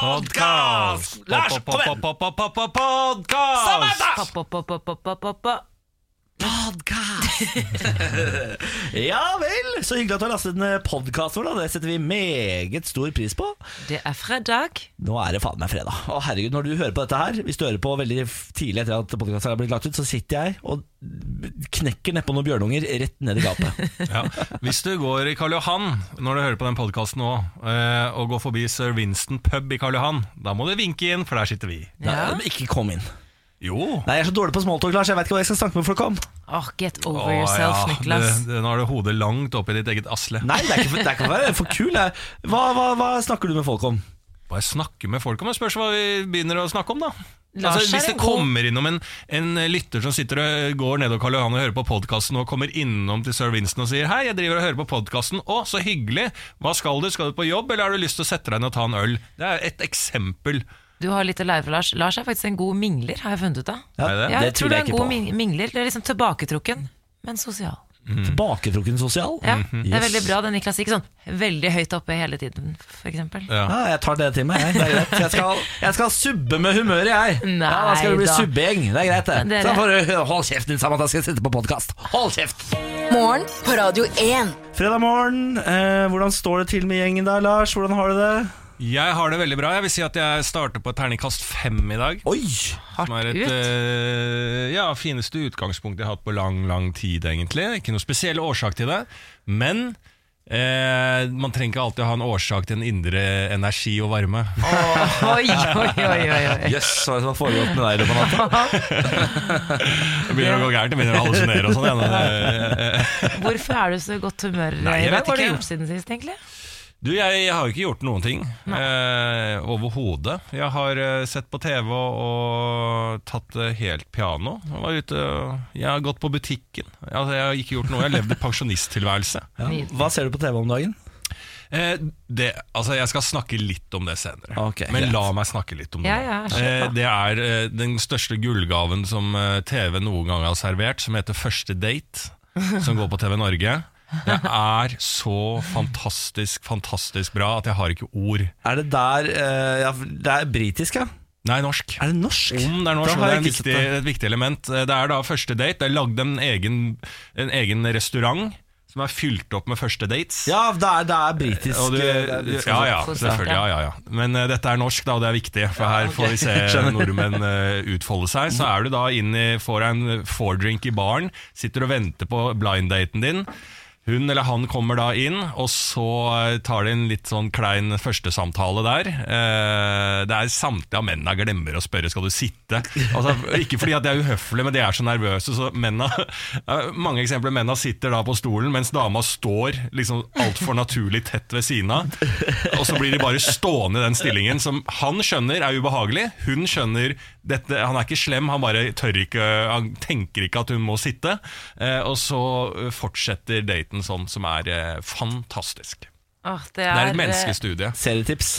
Podkast! Lars, kom igjen! Samantha! Pa-pa-pa-pa-pa-pa-pa. Ja vel, så hyggelig at du har lastet ned podkasten vår. Det setter vi meget stor pris på. Det er fredag. Nå er det faen meg fredag. Å herregud, Når du hører på dette her, hvis du hører på veldig tidlig etter at podkasten har blitt lagt ut, så sitter jeg og knekker nedpå noen bjørnunger rett ned i gapet. Ja. Hvis du går i Karl Johan når du hører på den podkasten nå, eh, og går forbi Sir Winston pub i Karl Johan, da må du vinke inn, for der sitter vi. Ja. Nei, ikke kom inn. Jo. Nei, Jeg er så dårlig på smalltalk, Lars. Jeg vet ikke hva jeg skal snakke med folk om. Åh, get over Å, yourself, ja, Niklas. det- det- Nå har du hodet langt oppi ditt eget asle. Nei, det er ikke for, det er ikke for for kul. Jeg. Hva, hva, hva snakker du med folk om? Hva jeg snakker med folk om det. Spørs hva vi begynner å snakke om, da. Altså, hvis det kommer innom en, en lytter som sitter og går ned og Karl Johan og hører på podkasten, og kommer innom til Sir Winston og sier 'Hei, jeg driver og hører på podkasten'. 'Å, så hyggelig. Hva skal du? Skal du på jobb, eller har du lyst til å sette deg ned og ta en øl?' Det er et eksempel. Du har litt å lære fra Lars. Lars er faktisk en god mingler, har jeg funnet ut av. Ja, det? Ja, det jeg tror jeg du er en god på. mingler. Det er liksom tilbaketrukken, men sosial. Tilbaketrukken sosial? Ja, Det er veldig bra. Den Niklas ikke sånn veldig høyt oppe hele tiden, eksempel. Ja. Ja, jeg tar det til meg. Jeg. Det er greit. Jeg skal, jeg skal subbe med humøret, jeg. Nei ja, da skal vi bli subbegjeng. Det er greit, det. Dere- Så får du Hold kjeften din, Samantha. Jeg skal sitte på podkast. Hold kjeft! Morgen på Radio 1. Fredag morgen. Eh, hvordan står det til med gjengen da, Lars? Hvordan har du det? Jeg har det veldig bra. Jeg vil si at jeg starter på terningkast fem i dag. Oi! Som er Hardt et ut. eh, ja, fineste utgangspunkt jeg har hatt på lang, lang tid, egentlig. Ikke noe spesiell årsak til det. Men eh, man trenger ikke alltid ha en årsak til en indre energi og varme. Oi, oi, oi, oi, oi. Jøss, hva er det som har foregått med deg i løpet av natta? Det begynner å gå gærent, jeg begynner å hallusinere og sånn. igjen. Eh, Hvorfor er du så i godt humør Nei, jeg i dag? vet Hva har du ikke. gjort siden sist, egentlig? Du, jeg, jeg har jo ikke gjort noen ting eh, overhodet. Jeg har eh, sett på TV og, og tatt det helt piano. Jeg, var ute, jeg har gått på butikken. Altså, jeg har ikke gjort noe. Jeg har levd en pensjonisttilværelse. Ja. Hva ser du på TV om dagen? Eh, det, altså, jeg skal snakke litt om det senere. okay, men la meg snakke litt om det. Ja, ja, eh, det er eh, den største gullgaven som eh, TV noen gang har servert, som heter Første date, som går på TV Norge. Det er så fantastisk, fantastisk bra at jeg har ikke ord. Er det der uh, ja, Det er britisk, ja? Nei, norsk. Er det norsk? Om det er norsk, det er viktig, et viktig element. Eh, Det er da første date. Det er lagd en egen, en egen restaurant som er fylt opp med første dates. Ja, det er, det er britisk. Du, eh, det er britisk ja, ja, selvfølgelig. Ja, ja, ja. Men uh, dette er norsk, da, og det er viktig. For her får vi se nordmenn uh, utfolde seg. Så er du da inn i, får deg en four-drink i baren, sitter og venter på blind-daten din. Hun eller han kommer da inn, og så eh, tar de en litt sånn klein førstesamtale der. Eh, det er samtlige av mennene glemmer å spørre skal du sitte. Altså, ikke fordi at de er uhøflige, men de er så nervøse. Så mennene, eh, mange eksempler mennene sitter da på stolen, mens dama står liksom altfor naturlig tett ved siden av. Og så blir de bare stående i den stillingen som han skjønner er ubehagelig. Hun skjønner dette, han er ikke slem, han bare tør ikke Han tenker ikke at hun må sitte. Eh, og så eh, fortsetter daten sånn, som er eh, fantastisk. Åh, det, Det er er, et menneskestudie. Serietips.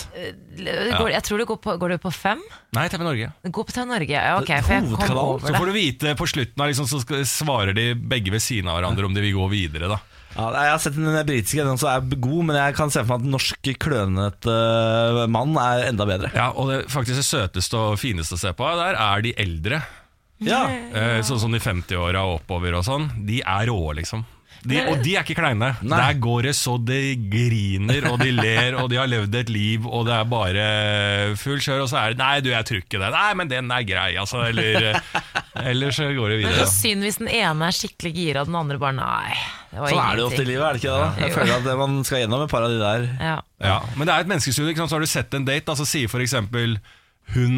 Går, jeg tror det går på, går det på fem? Nei, TV Norge. Det går på TV Norge, ja, ok, for jeg kom Hovedkanal, over Så får du vite på slutten, liksom, så svarer de begge ved siden av hverandre om de vil gå videre. da Ja, jeg har sett den britiske, den som er god, men jeg kan se for meg at den norske klønete uh, mann er enda bedre. Ja, Og det faktisk det søteste og fineste å se på, der er de eldre. Ja, Eh, sånn som de 50-åra og oppover og sånn. De er rå, liksom. De, og de er ikke kleine. Nei. Der går det så de griner, og de ler, og de har levd et liv, og det er bare full kjør, og så er det 'nei, du, jeg tror ikke det'. 'Nei, men den er grei', altså. Eller, eller så går det Men Det så synd hvis den ene er skikkelig gira, og den andre bare nei. Det Sånn er det jo ofte i livet, er det ikke det? da? Jeg føler at man skal gjennom et par av de der. Ja. Ja, men det er et menneskestudie. Så har du sett en date, da, så sier for eksempel hun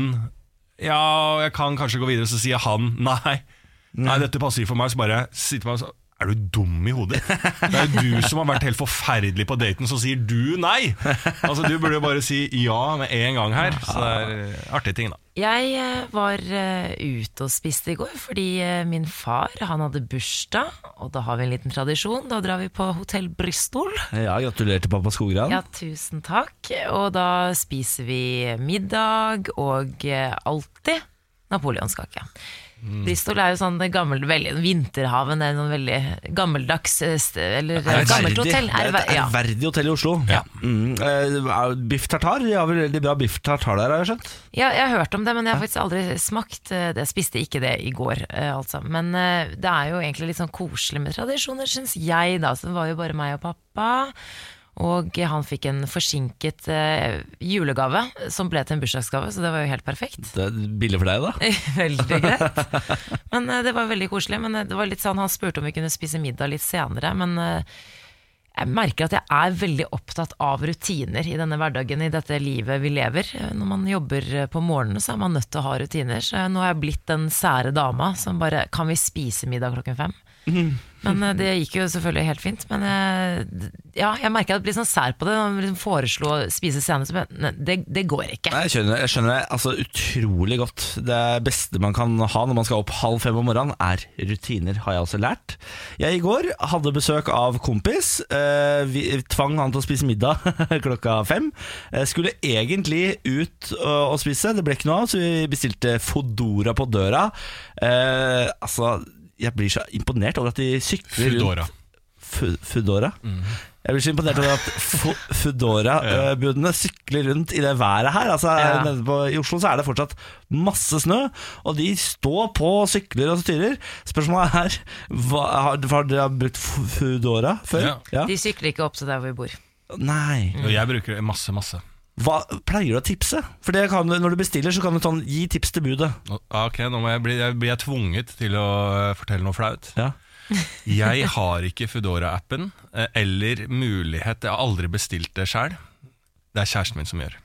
Ja, jeg kan kanskje gå videre, så sier han nei. Nei, dette passer ikke for meg. Så bare sitter man og så Er du dum i hodet? Det er jo du som har vært helt forferdelig på daten, så sier du nei! Altså Du burde jo bare si ja med en gang her. Så det er eh, artige ting, da. Jeg eh, var eh, ute og spiste i går fordi min far han hadde bursdag, og da har vi en liten tradisjon. Da drar vi på Hotell Bristol. Ja, Gratulerer til pappa Skogran. Ja, tusen takk. Og da spiser vi middag og alltid napoleonskake. Bristol er jo sånn gammel, veldig, Vinterhaven er en sånn veldig gammeldags eh, Eller Ærverdig. gammelt hotell. Det er Ærver- et ja. ærverdig hotell i Oslo. Ja. Mm, Uh, biff tartar, de har vel veldig bra biff tartar der, har jeg skjønt. Ja, jeg har hørt om det, men jeg har faktisk aldri smakt det. Jeg spiste ikke det i går, uh, altså. Men uh, det er jo egentlig litt sånn koselig med tradisjoner, syns jeg, da. Så det var jo bare meg og pappa. Og han fikk en forsinket eh, julegave som ble til en bursdagsgave, så det var jo helt perfekt. Det er billig for deg, da. veldig greit. Men eh, det var veldig koselig. Men eh, det var litt sånn, han spurte om vi kunne spise middag litt senere, men eh, jeg merker at jeg er veldig opptatt av rutiner i denne hverdagen, i dette livet vi lever. Når man jobber eh, på morgenen, så er man nødt til å ha rutiner. Så nå har jeg blitt den sære dama som bare Kan vi spise middag klokken fem? Men eh, det gikk jo selvfølgelig helt fint. Men eh, ja, jeg merker at jeg blir sånn sær på det. Når man liksom foreslo å spise senere, men det, det går ikke. Nei, jeg skjønner, jeg skjønner det altså, utrolig godt. Det beste man kan ha når man skal opp halv fem om morgenen, er rutiner, har jeg også lært. Jeg i går hadde besøk av kompis. Eh, vi tvang han til å spise middag klokka fem. Jeg skulle egentlig ut og, og spise, det ble ikke noe av, så vi bestilte Fodora på døra. Altså, jeg blir så imponert over at de sykler Fudora. rundt Foodora. Mm. Jeg blir så imponert over at Fo- Foodora-budene sykler rundt i det været her. Altså, Ja. nede på, I Oslo så er det fortsatt masse snø, og de står på og sykler og styrer. Spørsmålet er hva, har, har dere brukt Foodora før? Ja. De sykler ikke opp til der hvor vi bor. Nei. Og jeg bruker det masse, masse. Hva pleier du å tipse? For det kan, Når du bestiller, så kan du sånn gi tips til budet. Ok, nå jeg bli, jeg blir jeg tvunget til å eh, fortelle noe flaut. Ja. Jeg har ikke Foodora-appen eh, eller mulighet Jeg har aldri bestilt det sjøl. Det er kjæresten min som gjør.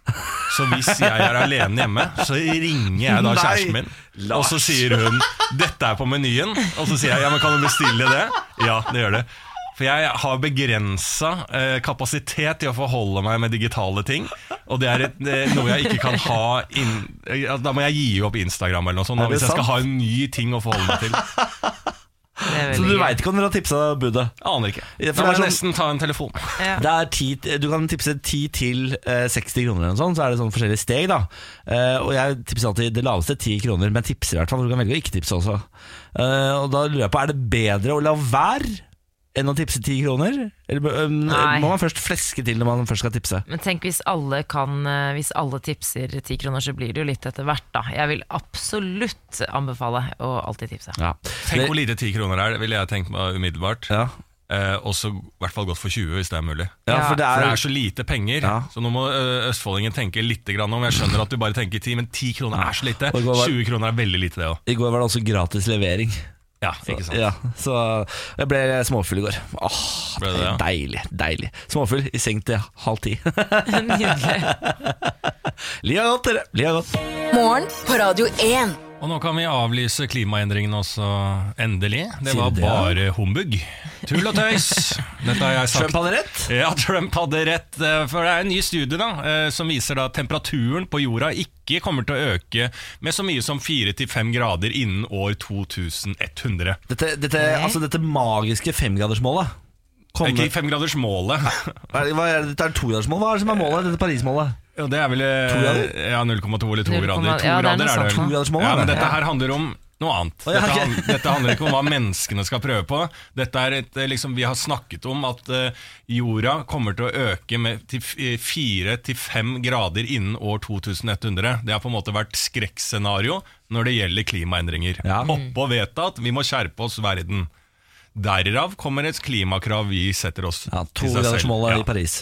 Så hvis jeg er alene hjemme, så ringer jeg da kjæresten min, og så sier hun 'dette er på menyen', og så sier jeg 'ja, men kan du bestille det'? Ja, det gjør det. For jeg har begrensa eh, kapasitet til å forholde meg med digitale ting. Og det er et, er noe jeg ikke kan ha inn, eh, Da må jeg gi opp Instagram eller noe sånt. Da, Hvis jeg skal ha en ny ting å forholde meg til. Så du veit ikke om dere har tipsa budet? Aner ikke. Ja, Da for må det jeg sånn, nesten ta en telefon. Ja. Det er ti, du kan tipse 10 til eh, 60 kroner eller noe sånt, så er det sånn forskjellige steg da Eh, Og jeg tipser alltid det laveste 10 kroner Men tipser i hvert fall, du kan velge å ikke tipse også Eh, Og da lurer jeg på, er det bedre å la være enn å tipse 10 kroner? Eller eh, Nei. må man først fleske til når man først skal tipse? Men tenk hvis alle kan eh, Hvis alle tipser ti kroner, så blir det jo litt etter hvert, da. Jeg vil absolutt anbefale å alltid tipse. Ja, Tenk hvor lite 10 kroner er, ville jeg tenkt meg umiddelbart. ja. Eh, også i hvert fall godt for 20, hvis det er mulig. ja for det For det er, er så lite penger, Ja. så nå må østfoldingen tenke litt grann om. Jeg skjønner at du bare tenker 10, men 10 kroner er så lite. Var, 20 kroner er veldig lite, det òg. I går var det også gratis levering Ja, ikke sant. ja, Så jeg ble småfull i går Åh, Ble det, ja? deilig, deilig Småfull i seng til halv ti Nydelig. Lia godt, dere, lia godt Morgen på Radio 1. Og nå kan vi avlyse klimaendringene også, endelig. Det var det, ja? bare humbug. Tull og tøys. Dette har jeg sagt. Trump hadde rett Ja, Trump hadde rett. eh, For det er en ny studie da, eh, som viser at temperaturen på jorda ikke kommer til å øke med så mye som 4-5 grader innen år 2100. Dette, dette, altså dette magiske femgradersmålet Ikke femgradersmålet. hva er, togradersmål, hva er det som er målet? Dette Parismålet? Ja, det er vel eh, To grader? Ja, 0,2 eller 2 0,2 grader. 2 ja, det er grader er det. vel. Ja, men dette her handler om noe annet. Dette, ok. han- dette handler ikke om hva menneskene skal prøve på. Dette er et, eh, liksom, Vi har snakket om at uh, jorda kommer til å øke med fire til fem grader innen år 2100. Det har på en måte vært skrekkscenario når det gjelder klimaendringer. Ja. Oppå vedtatt, vi må skjerpe oss verden. Derav kommer et klimakrav vi setter oss Ja, til seg selv. I Paris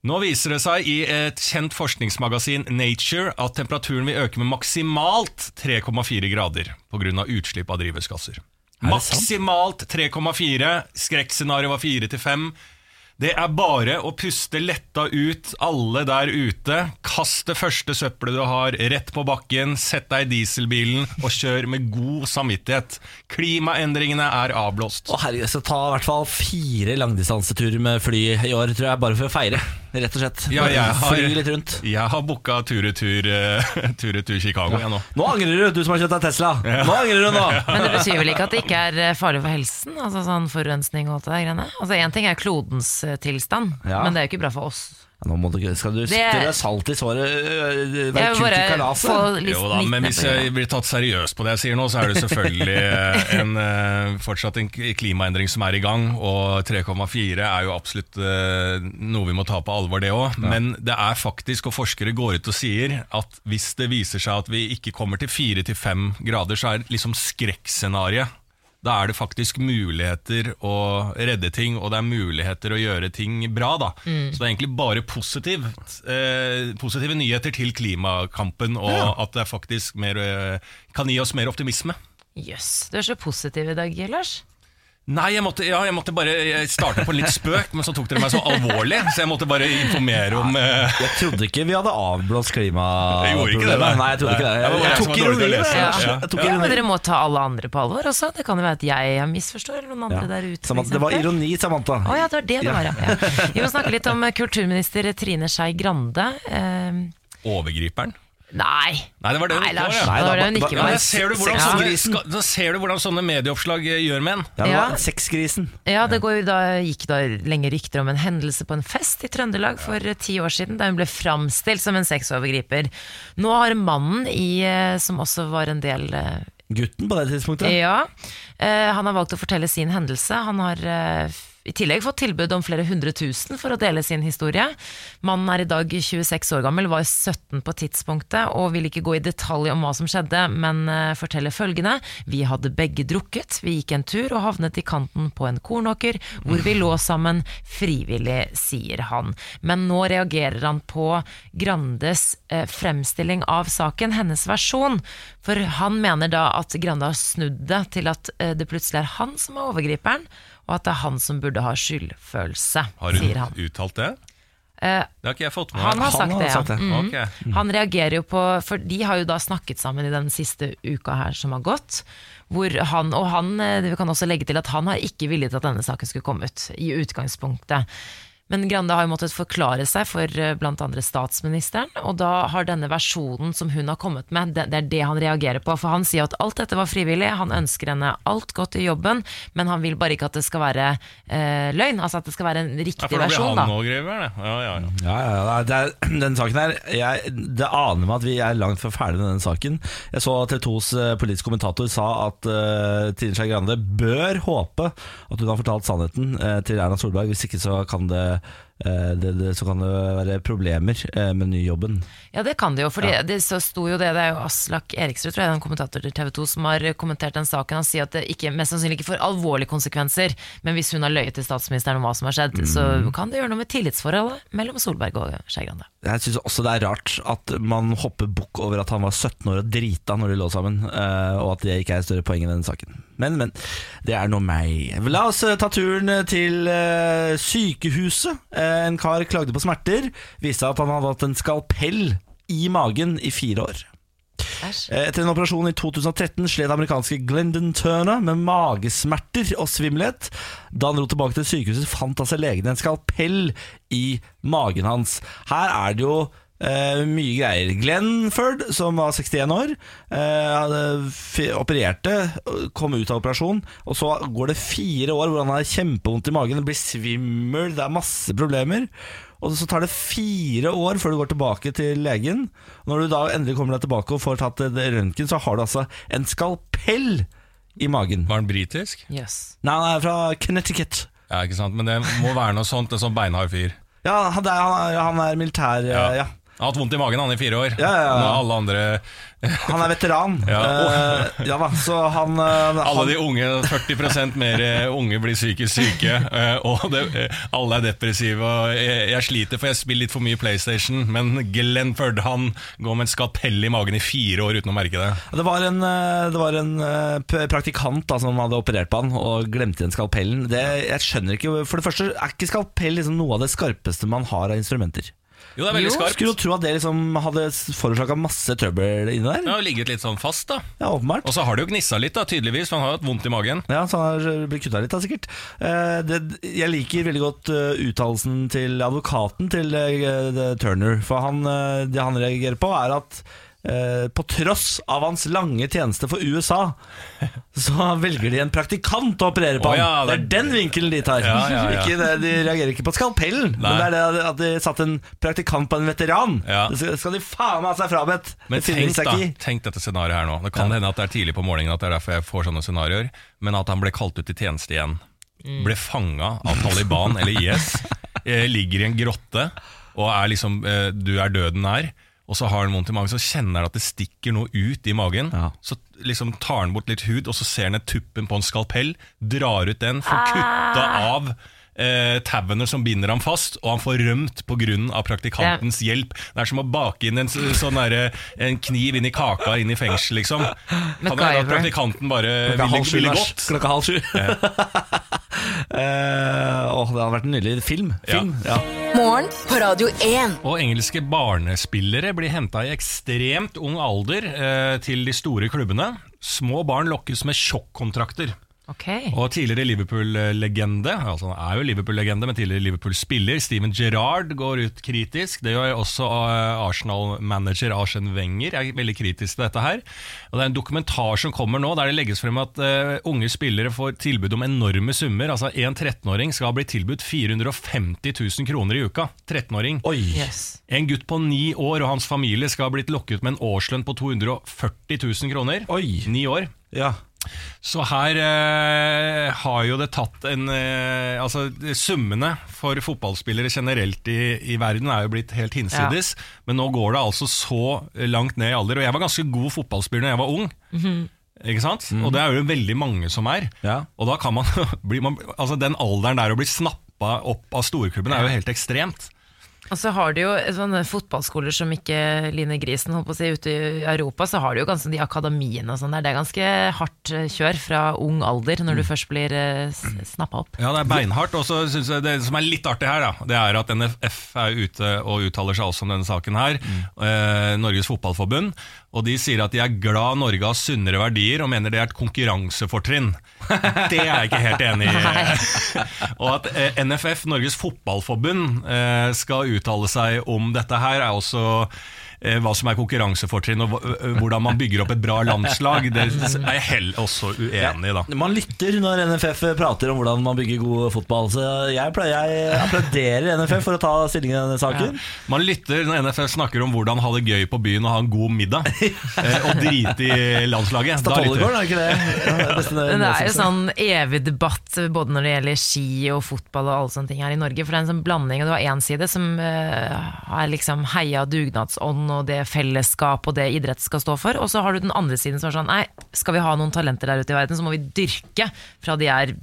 Nå viser det seg i et kjent forskningsmagasin Nature at temperaturen vil øke med maksimalt 3,4 grader pga. utslipp av drivhusgasser. Maksimalt 3,4. Skrekkscenarioet var 4 til 5. Det er bare å puste letta ut, alle der ute. Kast det første søppelet du har, rett på bakken. Sett deg i dieselbilen og kjør med god samvittighet. Klimaendringene er avblåst. Å herregud, jeg skal ta i hvert fall fire langdistanseturer med fly i år, tror jeg, bare for å feire. Rett og slett. Ja, jeg har- Fly litt rundt. Jeg har booka tur-retur uh, tur Chicago, ja. nå. Nå angrer du, du som har kjøpt deg Tesla. Nå angrer du nå. Men det betyr vel ikke at det ikke er eh, farlig for helsen? Altså sånn forurensning og alt det der greiene? Altså Én ting er klodens eh, tilstand, Ja. men det er jo ikke bra for oss. Nå må du, skal du Det- strø salt i såret, Det er være i kalaset? Jo da, men hvis jeg blir tatt seriøst på det jeg sier nå, så er det selvfølgelig eh, en, eh, fortsatt en klimaendring som er i gang, og 3,4 er jo absolutt eh, noe vi må ta på alvor, det òg. Men det er faktisk, og forskere går ut og sier, at hvis det viser seg at vi ikke kommer til 4-5 grader, så er liksom skrekkscenarioet da er det faktisk muligheter å redde ting, og det er muligheter å gjøre ting bra. da. Mm. Så det er egentlig bare positivt. Eh, positive nyheter til klimakampen, og at det faktisk mer, eh, kan gi oss mer optimisme. Jøss, du er så positiv i dag, Lars. Nei, jeg måtte, ja, jeg måtte bare Jeg starta på litt spøk, men så tok dere meg så alvorlig, så jeg måtte bare informere om eh, Jeg trodde ikke vi hadde avblåst Jeg gjorde ikke det, klimaproblemet. nei. Nei, jeg trodde ikke det. Jeg, Jeg, jeg tok var dårlig til å ironien. lese. jeg. Ja. Jeg tok Ja, men dere må ta alle andre på alvor også. Det kan jo være at jeg misforstår, eller noen andre Ja. der ute. for Samantha, det var eksempel. ironi, Samantha. Å ja, det var det det var, ja. Vi må snakke litt om kulturminister Trine Skei Grande. Eh, overgriperen. Nei. Nei, det var det hun Nei, var, Lars. ja. Nei, ikke da- Ja, var. ser du hvordan sånne, da ser du hvordan sånne medieoppslag eh, gjør med en. Ja, det Ja. var Sexgrisen. Ja, det går da, gikk da lenge rykter om en hendelse på en fest i Trøndelag for eh, ti år siden, da hun ble framstilt som en sexovergriper. Nå har mannen i, eh, som også var en del Gutten på det tidspunktet. Ja, eh, han har valgt å fortelle sin hendelse. Han har i tillegg fått tilbud om flere hundre tusen for å dele sin historie. Mannen er i dag 26 år gammel, var 17 på tidspunktet og vil ikke gå i detalj om hva som skjedde, men eh, forteller følgende. Vi hadde begge drukket, vi gikk en tur og havnet i kanten på en kornåker, hvor vi lå sammen frivillig, sier han. Men nå reagerer han på Grandes eh, fremstilling av saken, hennes versjon. For han mener da at Grande har snudd det til at eh, det plutselig er han som er overgriperen, og at det er han som burde ha skyldfølelse, sier han. Har hun uttalt det? Eh, Det har ikke jeg fått med han har sagt har det, ja. sagt det. Mm. Okay. Han reagerer jo på For de har jo da snakket sammen i den siste uka her som har gått. Hvor han, og han, eh, vi kan også legge til at han har ikke villet at denne saken skulle komme ut, i utgangspunktet. Men Grande har jo måttet forklare seg for bl.a. blant andre statsministeren, og da har denne versjonen som hun har kommet med, det, det er det han reagerer på. For han sier at alt dette var frivillig, han ønsker henne alt godt i jobben, men han vil bare ikke at det skal være eh, løgn, altså at det skal være en Ja, riktig for da blir versjon. han da. overgriperen, ja. ja, ja, ja. Ja, ja, ja. Det er, den saken her jeg, Det aner meg at vi er langt fra ferdig med denne saken. Jeg så at TV 2s eh, politiske kommentator sa at uh, Trine Skei Grande bør håpe at hun har fortalt sannheten uh, til Erna Solberg. Hvis ikke så kan det, eh, det, det så kan det være problemer eh, med nyjobben. Ja, det kan det jo, for det så sto jo det, det er jo Aslak Eriksrud, tror jeg, den kommentator til TV 2, som har kommentert den saken. Han sier at det ikke, mest sannsynlig ikke får alvorlige konsekvenser, men hvis hun har løyet til statsministeren om hva som har skjedd, så kan det gjøre noe med tillitsforholdet mellom Solberg og Skei Grande. Jeg syns også det er rart at man hopper bukk over at han var 17 år og drita når de lå sammen, eh, og at det ikke er et større poeng i denne saken. Men, men. Det er nå meg. La oss eh, ta turen til eh, sykehuset. Eh, en kar klagde på smerter. Viste at han hadde hatt en skalpell i magen i fire år. Æsj. Eh, Etter en operasjon i 2013 slet amerikanske Glendon Turner med magesmerter og svimmelhet. Da han dro tilbake til sykehuset, fant altså legene en skalpell i magen hans. Her er det jo eh, mye greier. Glenford, som var 61 år, eh, f- opererte, kom ut av operasjon, og så går det fire år hvor han har kjempevondt i magen, det blir svimmel, det er masse problemer. Og så tar det fire år før du går tilbake til legen. Når du da endelig kommer deg tilbake og får tatt røntgen, så har du altså en skalpell i magen. Var han britisk? Yes. Nei, han er fra Connecticut. Ja, ikke sant, men det må være noe sånt, en sånn beinhard fyr. Ja, han er, han er, han er militær, ja. ja. Han har hatt vondt i magen han i fire år. Ja, ja, ja. Alle andre Han er veteran. Ja. Uh, ja da, så han, eh, Alle han de unge, 40 mer eh, unge blir psykisk syke, uh, og det, alle er depressive. Og jeg, jeg sliter, for jeg spiller litt for mye PlayStation, men Glenford han går med en skalpell i magen i fire år uten å merke det. Det var en, det var en praktikant da, som hadde operert på han og glemte igjen skalpellen. Det, jeg skjønner ikke, For det første er ikke skalpell liksom noe av det skarpeste man har av instrumenter. Jo, det er veldig skarpt. Skulle jo tro at det liksom hadde forårsaka masse trøbbel inni der. Det har ligget litt sånn fast, da. Ja, åpenbart. Og så har det jo gnissa litt, da, tydeligvis, for han har jo hatt vondt i magen. Ja, så han har blitt kutta litt, da, sikkert. Eh, det, jeg liker veldig godt uh, uttalelsen til advokaten til uh, Turner. For han, uh, det han reagerer på, er at på tross av hans lange tjeneste for USA, så velger de en praktikant å operere på oh, ja, det er den vinkelen de tar. Ja, ja, ja. Ikke det, de reagerer ikke på skalpellen, men det er det at de satte en praktikant på en veteran. Ja. Det skal- de faen meg ha seg frabedt. Men Det tenk, seg da, tenk dette scenarioet her nå. Det kan hende at det er tidlig på morgenen at det er derfor jeg får sånne scenarioer, men at han ble kalt ut til tjeneste igjen. Ble fanga av Taliban eller IS, eh, ligger i en grotte og er liksom eh, Du er døden nær. Og så har han vondt i magen, så kjenner han at det stikker noe ut i magen. Ja. Så liksom tar han bort litt hud, og så ser han et tuppen på en skalpell, drar ut den, får kutta av eh, tauene som binder ham fast, og han får rømt pga. praktikantens hjelp. Det er som å bake inn en, sånn der, en kniv inn i kaka inn i fengsel, liksom. Kan det at praktikanten bare ville, halv sju. ville gått? Klokka halv sju. Eh, åh, det hadde vært en nydelig film. film. Ja. Morgen på Radio 1. Og engelske barnespillere blir henta i ekstremt ung alder eh, til de store klubbene. Små barn lokkes med sjokkontrakter. Ok. Og tidligere Liverpool-legende, altså han er jo Liverpool-legende, men tidligere Liverpool-spiller, Steven Gerrard går ut kritisk. Det gjør også eh, Arsenal-manager Arsen Wenger er veldig kritisk til dette her. Og Det er en dokumentar som kommer nå der det legges frem at uh, unge spillere får tilbud om enorme summer. Altså En 13-åring skal bli tilbudt 450 000 kroner i uka. 13-åring. Oi. Yes. En gutt på ni år og hans familie skal ha blitt lokket med en årslønn på 240 000 kroner. Oi. Ni år. Ja. Så her eh, har jo det tatt en eh, Altså, summene for fotballspillere generelt i, i verden er jo blitt helt hinsides. Men nå går det altså så langt ned i alder. Og jeg var ganske god fotballspiller da jeg var ung. Ikke sant? Og det er jo veldig mange som er. Ja. Og da kan man bli man, Altså, den alderen der å bli snappa opp av storklubben er jo helt ekstremt. Og så har de jo sånne fotballskoler som ikke Line Grisen, holdt på å si, ute i Europa, så har de jo ganske de akademiene og sånn der. Det er ganske hardt eh, kjør fra ung alder når du først blir eh, snappa opp. Ja, det er beinhardt. Og så syns jeg det som er litt artig her, da, det er at NFF er ute og uttaler seg også om denne saken her. Eh, Norges Fotballforbund. Og de sier at de er glad Norge har sunnere verdier, og mener det er et konkurransefortrinn. Det er jeg ikke helt enig i. og at eh, NFF, Norges Fotballforbund, eh, skal uttale seg om dette her, er også hva som er konkurransefortrinn, og eh, hvordan man bygger opp et bra landslag. Det er jeg heller også uenig i, da. Man lytter når NFF prater om hvordan man bygger god fotball. Så jeg, pleier, jeg applauderer NFF for å ta stilling i denne saken. Man lytter når NFF snakker om hvordan ha det gøy på byen og ha en god middag. eh, og drite i landslaget. Da lytter Statoilegården, vi. er det ikke det? Det Men det er jo sånn evig debatt både når det gjelder ski og fotball og alle sånne ting her i Norge. For det er en sånn blanding, og det var én side som er har liksom heia dugnadsånd og det fellesskap og det idrett skal stå for, og så har du den andre siden som er sånn nei, skal vi ha noen talenter der ute i verden, så må vi dyrke fra de er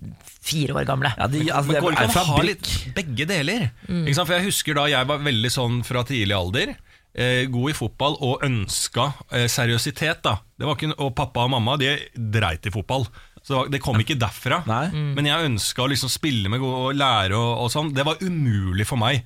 fire år gamle. Ja, de, altså, Men det går det er ikke an å ha litt begge deler? Ikke sant? For jeg husker da jeg var veldig sånn fra tidlig alder. Eh, god i fotball og ønska eh, seriøsitet. da det var ikke, Og pappa og mamma de dreit i fotball. Så det, det kom ikke derfra. Nei. Men jeg ønska å liksom spille med gode og lære og, og sånn. Det var umulig for meg.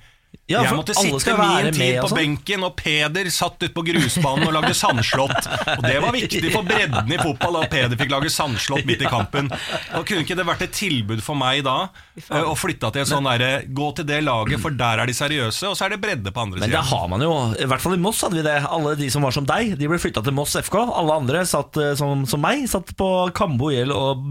Ja, jeg måtte sitte være min tid og på sånn. benken, og Peder satt ute på grusbanen og lagde sandslott. Og det var viktig for bredden i fotball, at Peder fikk lage sandslott midt i kampen. Og Kunne ikke det vært et tilbud for meg da eh, å flytte til et sånn derre Gå til det laget, for der er de seriøse, og så er det bredde på andre Men det har man jo. I hvert fall i Moss hadde vi det. Alle de som var som deg, de ble flytta til Moss FK. Alle andre satt eh, som, som meg, satt på Kambo IL og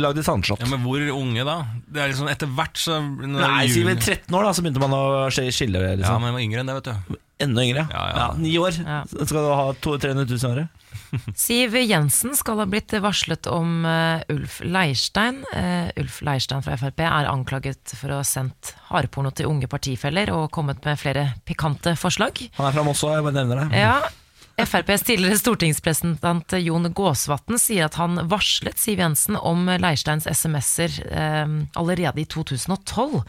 lagde sandslott. Ja, men hvor unge da? Det er liksom Etter hvert så Nei, sier vi juni- 13 år, da, så begynte man å sk- skille. Ja, Liksom. men jeg var yngre enn det, vet du. Enda yngre. Ja, ja. Ni år. Ja. Skal du ha to- 300 000 i året? Siv Jensen skal ha blitt varslet om uh, Ulf Leirstein. Uh, Ulf Leirstein fra Frp er anklaget for å ha sendt hardporno til unge partifeller og kommet med flere pikante forslag. Han er fra Moss òg, jeg bare nevner det. Ja, FrPs tidligere stortingspresentant Jon Gåsvatn sier at han varslet Siv Jensen om Leirsteins SMS-er eh, allerede i 2012.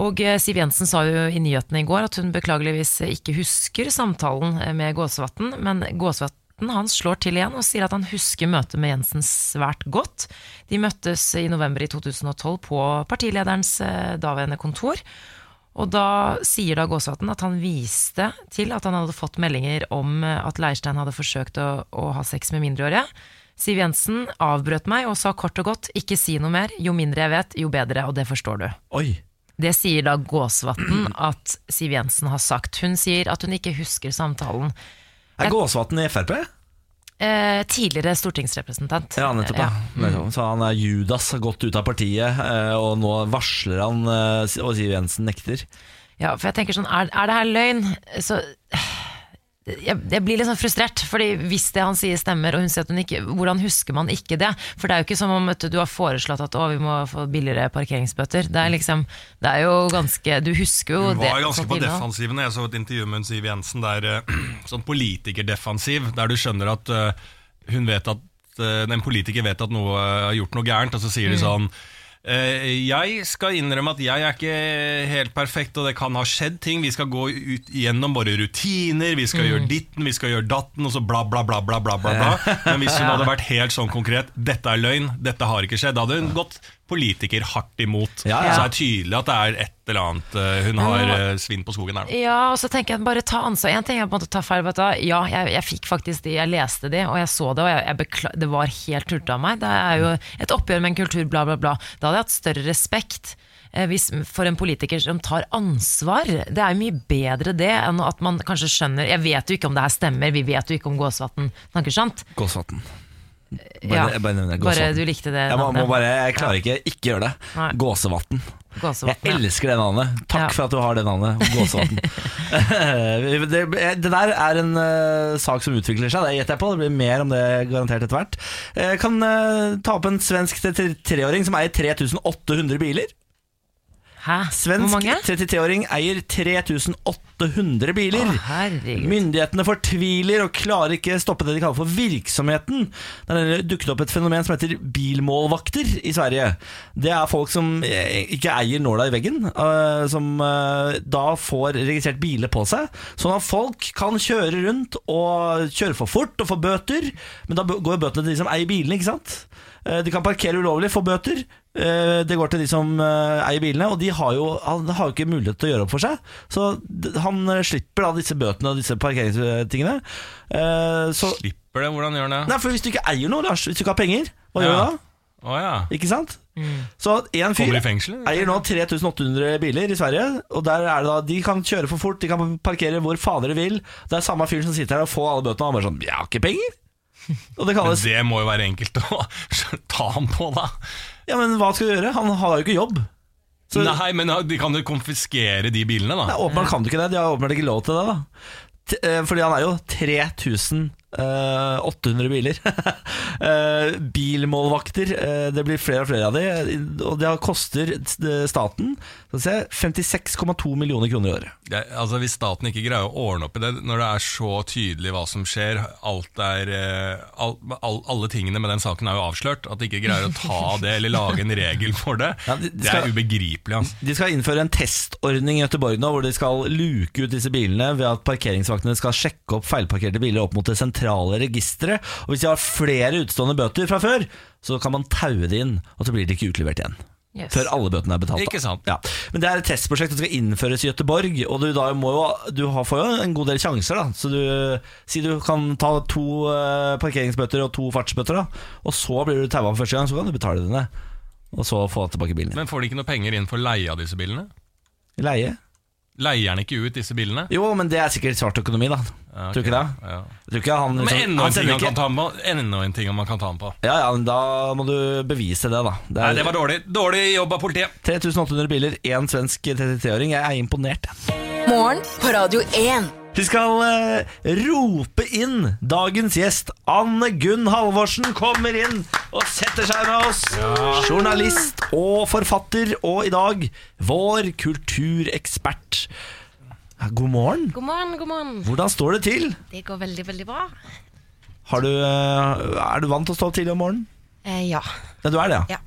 Og eh, Siv Jensen sa jo i nyhetene i går at hun beklageligvis ikke husker samtalen eh, med Gåsvatn, men Gåsvatn han slår til igjen og sier at han husker møtet med Jensen svært godt. De møttes i november i 2012 på partilederens eh, daværende kontor. Og da sier da Gåsvatn at han viste til at han hadde fått meldinger om at Leirstein hadde forsøkt å, å ha sex med mindreårige. Siv Jensen avbrøt meg og sa kort og godt ikke si noe mer, jo mindre jeg vet, jo bedre, og det forstår du. Oi. Det sier da Gåsvatn at Siv Jensen har sagt. Hun sier at hun ikke husker samtalen. Er Gåsvatn i Frp? Eh, tidligere stortingsrepresentant. Ja, nettopp. Ja. Nettopp. Så han er Judas, har gått ut av partiet, eh, og nå varsler han, eh, og Siv Jensen nekter. Ja, for jeg tenker sånn, er, er det her løgn? Så jeg, jeg blir litt sånn frustrert, fordi hvis det han sier stemmer, og hun sier at hun ikke Hvordan husker man ikke det? For det er jo ikke som om du, du har foreslått at å, vi må få billigere parkeringsbøter. Det er liksom Det er jo ganske Du husker jo Hun det. ganske på defensiven. Jeg så et intervju med Siv Jensen der eh, sånn politikerdefensiv, der du skjønner at uh, hun vet at uh, en politiker vet at noe eh, har gjort noe gærent, og så sier de Mm. sånn eh, jeg skal innrømme at jeg er ikke helt perfekt, og det kan ha skjedd ting. Vi skal gå ut gjennom våre rutiner, vi skal Mm. gjøre ditten, vi skal gjøre datten, og så bla, bla, bla. bla, bla, bla, bla. Men hvis hun hadde vært helt sånn konkret 'dette er løgn, dette har ikke skjedd', da hadde hun gått politiker hardt imot. Ja, ja. Så det er tydelig at det er et eller annet eh, hun har eh, svinn på skogen der Ja, og så tenker jeg bare ta ansvar. En ting er på en måte å ta feil. Vet du. Ja, jeg, jeg fikk faktisk de, jeg leste de, og jeg så det, og jeg, jeg bekla- det var helt tullete av meg. Det er jo et oppgjør med en kultur, bla, bla, bla. Da hadde jeg hatt større respekt. eh, Hvis, for en politiker som tar ansvar. Det er jo mye bedre det enn at man kanskje skjønner Jeg vet jo ikke om det her stemmer, vi vet jo ikke om Gåsvatn snakker sant. Gåsvatn. Bare, Ja, bare nevner bare du likte det Jeg, må, må bare, jeg klarer ikke ikke gjøre det. Nei. Gåsevatn. Jeg elsker det navnet. Takk Ja. for at du har det navnet. Gåsevatn. det, det der er en uh, sak som utvikler seg, det gjetter jeg på. Det blir mer om det garantert etter hvert. Jeg kan uh, ta opp en svensk 33-åring som eier 3800 biler. Hæ? Svensk mange? 33-åring eier 3800 biler. Å. Myndighetene fortviler og klarer ikke stoppe det de kaller for virksomheten. Det har dukket opp et fenomen som heter bilmålvakter i Sverige. Det er folk som eh, ikke eier nåla i veggen, eh, som eh, da får registrert biler på seg. Sånn at folk kan kjøre rundt og kjøre for fort og få bøter, men da går bøtene til de som eier bilene, ikke sant? De kan parkere ulovlig, få bøter. Eh, Det går til de som eh, eier bilene, og de har jo, han har jo ikke mulighet til å gjøre opp for seg. Så han eh, slipper da disse bøtene og disse parkeringstingene. Eh, Så, Slipper det? Hvordan gjør han det? nei, for Hvis du ikke eier noe, Lars, hvis du ikke har penger, hva Ja. gjør du da? Oh, ja. Ikke sant? Så en fyr fengsel? eier nå 3800 biler i Sverige. Og der er det da, De kan kjøre for fort, de kan parkere hvor fader de vil. Det er samme fyr som sitter her og får alle bøtene, og han bare sånn 'Jeg har ikke penger'. Og det Men det må jo være enkelt å ta ham på, da. Ja, men hva skal du gjøre? Han har jo ikke jobb. Så- Nei, men de kan jo konfiskere de bilene, Nei, da. åpenbart kan du ikke det. De har åpenbart ikke lov til det. da T eh, Fordi han er jo 3800 biler. Eh, Bilmålvakter. eh, Det blir flere og flere av de. Og det koster staten skal vi se, 56,2 millioner kroner i året. Ja, altså Hvis staten ikke greier å ordne opp i det når det er så tydelig hva som skjer, alt er, eh, all, all, alle tingene med den saken er jo avslørt, at de ikke greier å ta det eller lage en regel for det, Ja, de- de det skal- er ubegripelig. Altså. De skal innføre en testordning i Göteborg nå, hvor de skal luke ut disse bilene ved at parkeringsvaktene skal sjekke opp feilparkerte biler opp mot det sentrale registeret. Og hvis de har flere utstående bøter fra før, så kan man taue det inn, og så blir de ikke utlevert igjen. Yes. Før alle bøtene er betalt. Ikke sant. Ja. Men det er et testprosjekt som skal innføres i Gøteborg. og du, da må jo, du får jo en god del sjanser. da Så du, Si du kan ta to eh, parkeringsbøter og to fartsbøter, da og så blir du taua for første gang, så kan du betale dine. Og så få tilbake bilen din. Men får de ikke noe penger inn for leie av disse bilene? Leie? Leier han ikke ut disse bilene? Jo, men det er sikkert svart økonomi, da. Ja, Tror du ikke det? Ja. Tror ikke han, Men liksom, enda han en, ting han kan ta enda en ting man kan ta med på. Ja, ja, men da må du bevise det, da. Det Nei, er det var dårlig. Dårlig jobb av politiet. 3800 biler, én svensk 33-åring. Jeg er imponert. Morgen på Radio 1. Vi skal eh, rope inn dagens gjest. Anne Gunn Halvorsen kommer inn og setter seg med oss. Journalist og forfatter, og i dag vår kulturekspert. Ja, God morgen. God morgen, god morgen. Hvordan står det til? Det går veldig, veldig bra. Har du, eh, er du vant til å stå opp tidlig om morgenen? Eh, ja. Ja, du er det, ja.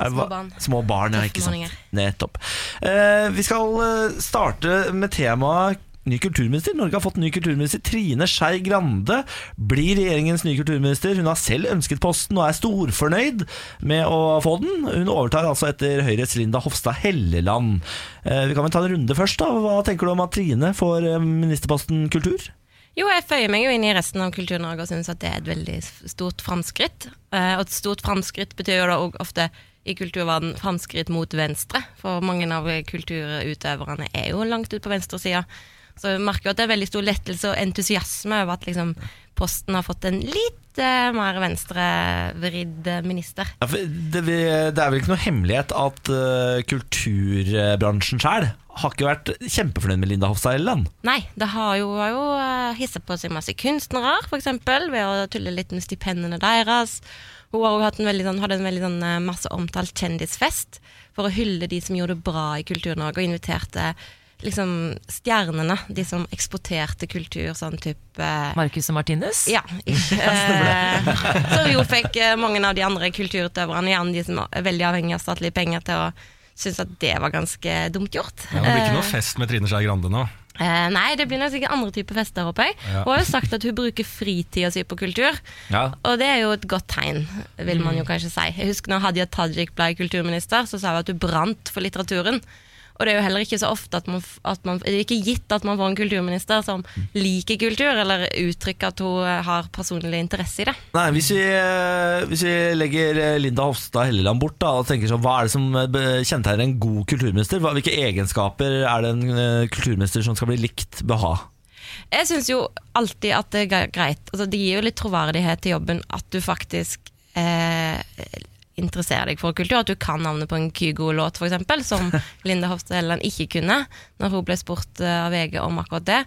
Er det Små hva- barn. Små barn, ja, Tøffe ikke sant. morgener. Nettopp. Eh, vi skal eh, starte med temaet ny kulturminister. Norge har fått ny kulturminister. Trine Skei Grande blir regjeringens nye kulturminister. Hun har selv ønsket posten og er storfornøyd med å få den. Hun overtar altså etter Høyres Linda Hofstad Helleland. Eh, vi kan vel ta en runde først. da Hva tenker du om at Trine får eh, ministerposten kultur? Jo, jeg føyer meg jo inn i resten av Kultur-Norge og syns at det er et veldig stort framskritt. Eh, og et stort framskritt betyr jo da òg ofte i kulturverden framskritt mot venstre, for mange av kulturutøverne er jo langt ut på venstresida. Så vi merker at det er veldig stor lettelse og entusiasme over at liksom, Posten har fått en litt eh, mer venstrevridd minister. Ja, for det, det er vel ikke noe hemmelighet at uh, kulturbransjen sjøl har ikke vært kjempefornøyd med Linda Hofstad Helleland. Nei, det har jo, har jo hisset på seg masse kunstnere, f.eks., ved å tulle litt med stipendene deres. Hun har jo hatt en veldig, sånn, hadde en veldig sånn, eh, masse omtalt kjendisfest for å hylle de som gjorde det bra i Kultur-Norge, og inviterte liksom stjernene, de som eksporterte kultur, sånn type Marcus og Martinus? ja, eh, så jo fikk eh, mange av de andre kulturutøverne, gjerne de som er veldig avhengig av statlige penger, til å synes at det var ganske dumt gjort. Ja, det blir ikke Eh, noe fest med Trine Skei Grande nå. Eh, nei, det blir nok sikkert andre typer fester, håper jeg. Ja. Hun har jo sagt at hun bruker fritida si på kultur, Ja. og det er jo et godt tegn, vil man Mm. jo kanskje si. Jeg husker når Hadia Tajik ble kulturminister, så sa hun at hun brant for litteraturen. Og det er jo heller ikke så ofte at man, at man Det er ikke gitt at man får en kulturminister som liker kultur, eller uttrykker at hun eh, har personlig interesse i det. Nei, hvis vi, eh, hvis vi legger eh, Linda Hofstad Helleland bort da, og tenker sånn, hva er det som kjennetegner en god kulturminister? Hvilke egenskaper er det en kulturminister som skal bli likt, bør ha? Jeg syns jo alltid at det er greit. Altså, det gir jo litt troverdighet til jobben at du faktisk eh, interesserer deg for kultur. At du kan navnet på en Kygo-låt, f.eks., som Linda Hofstad Helleland ikke kunne når hun ble spurt eh, av VG om akkurat det.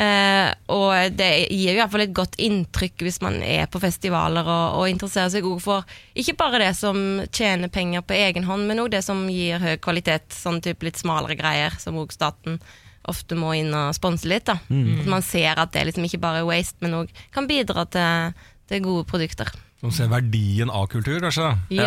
Eh, og det gir jo iallfall et godt inntrykk hvis man er på festivaler og, og interesserer seg også for ikke bare det som tjener penger på egen hånd, men òg det som gir høy kvalitet. Sånn type litt smalere greier, som òg staten ofte må inn og sponse litt. da. At man ser at det liksom ikke bare er waste, men òg kan bidra til, til gode produkter. Som ser verdien av kultur, kanskje. Ja.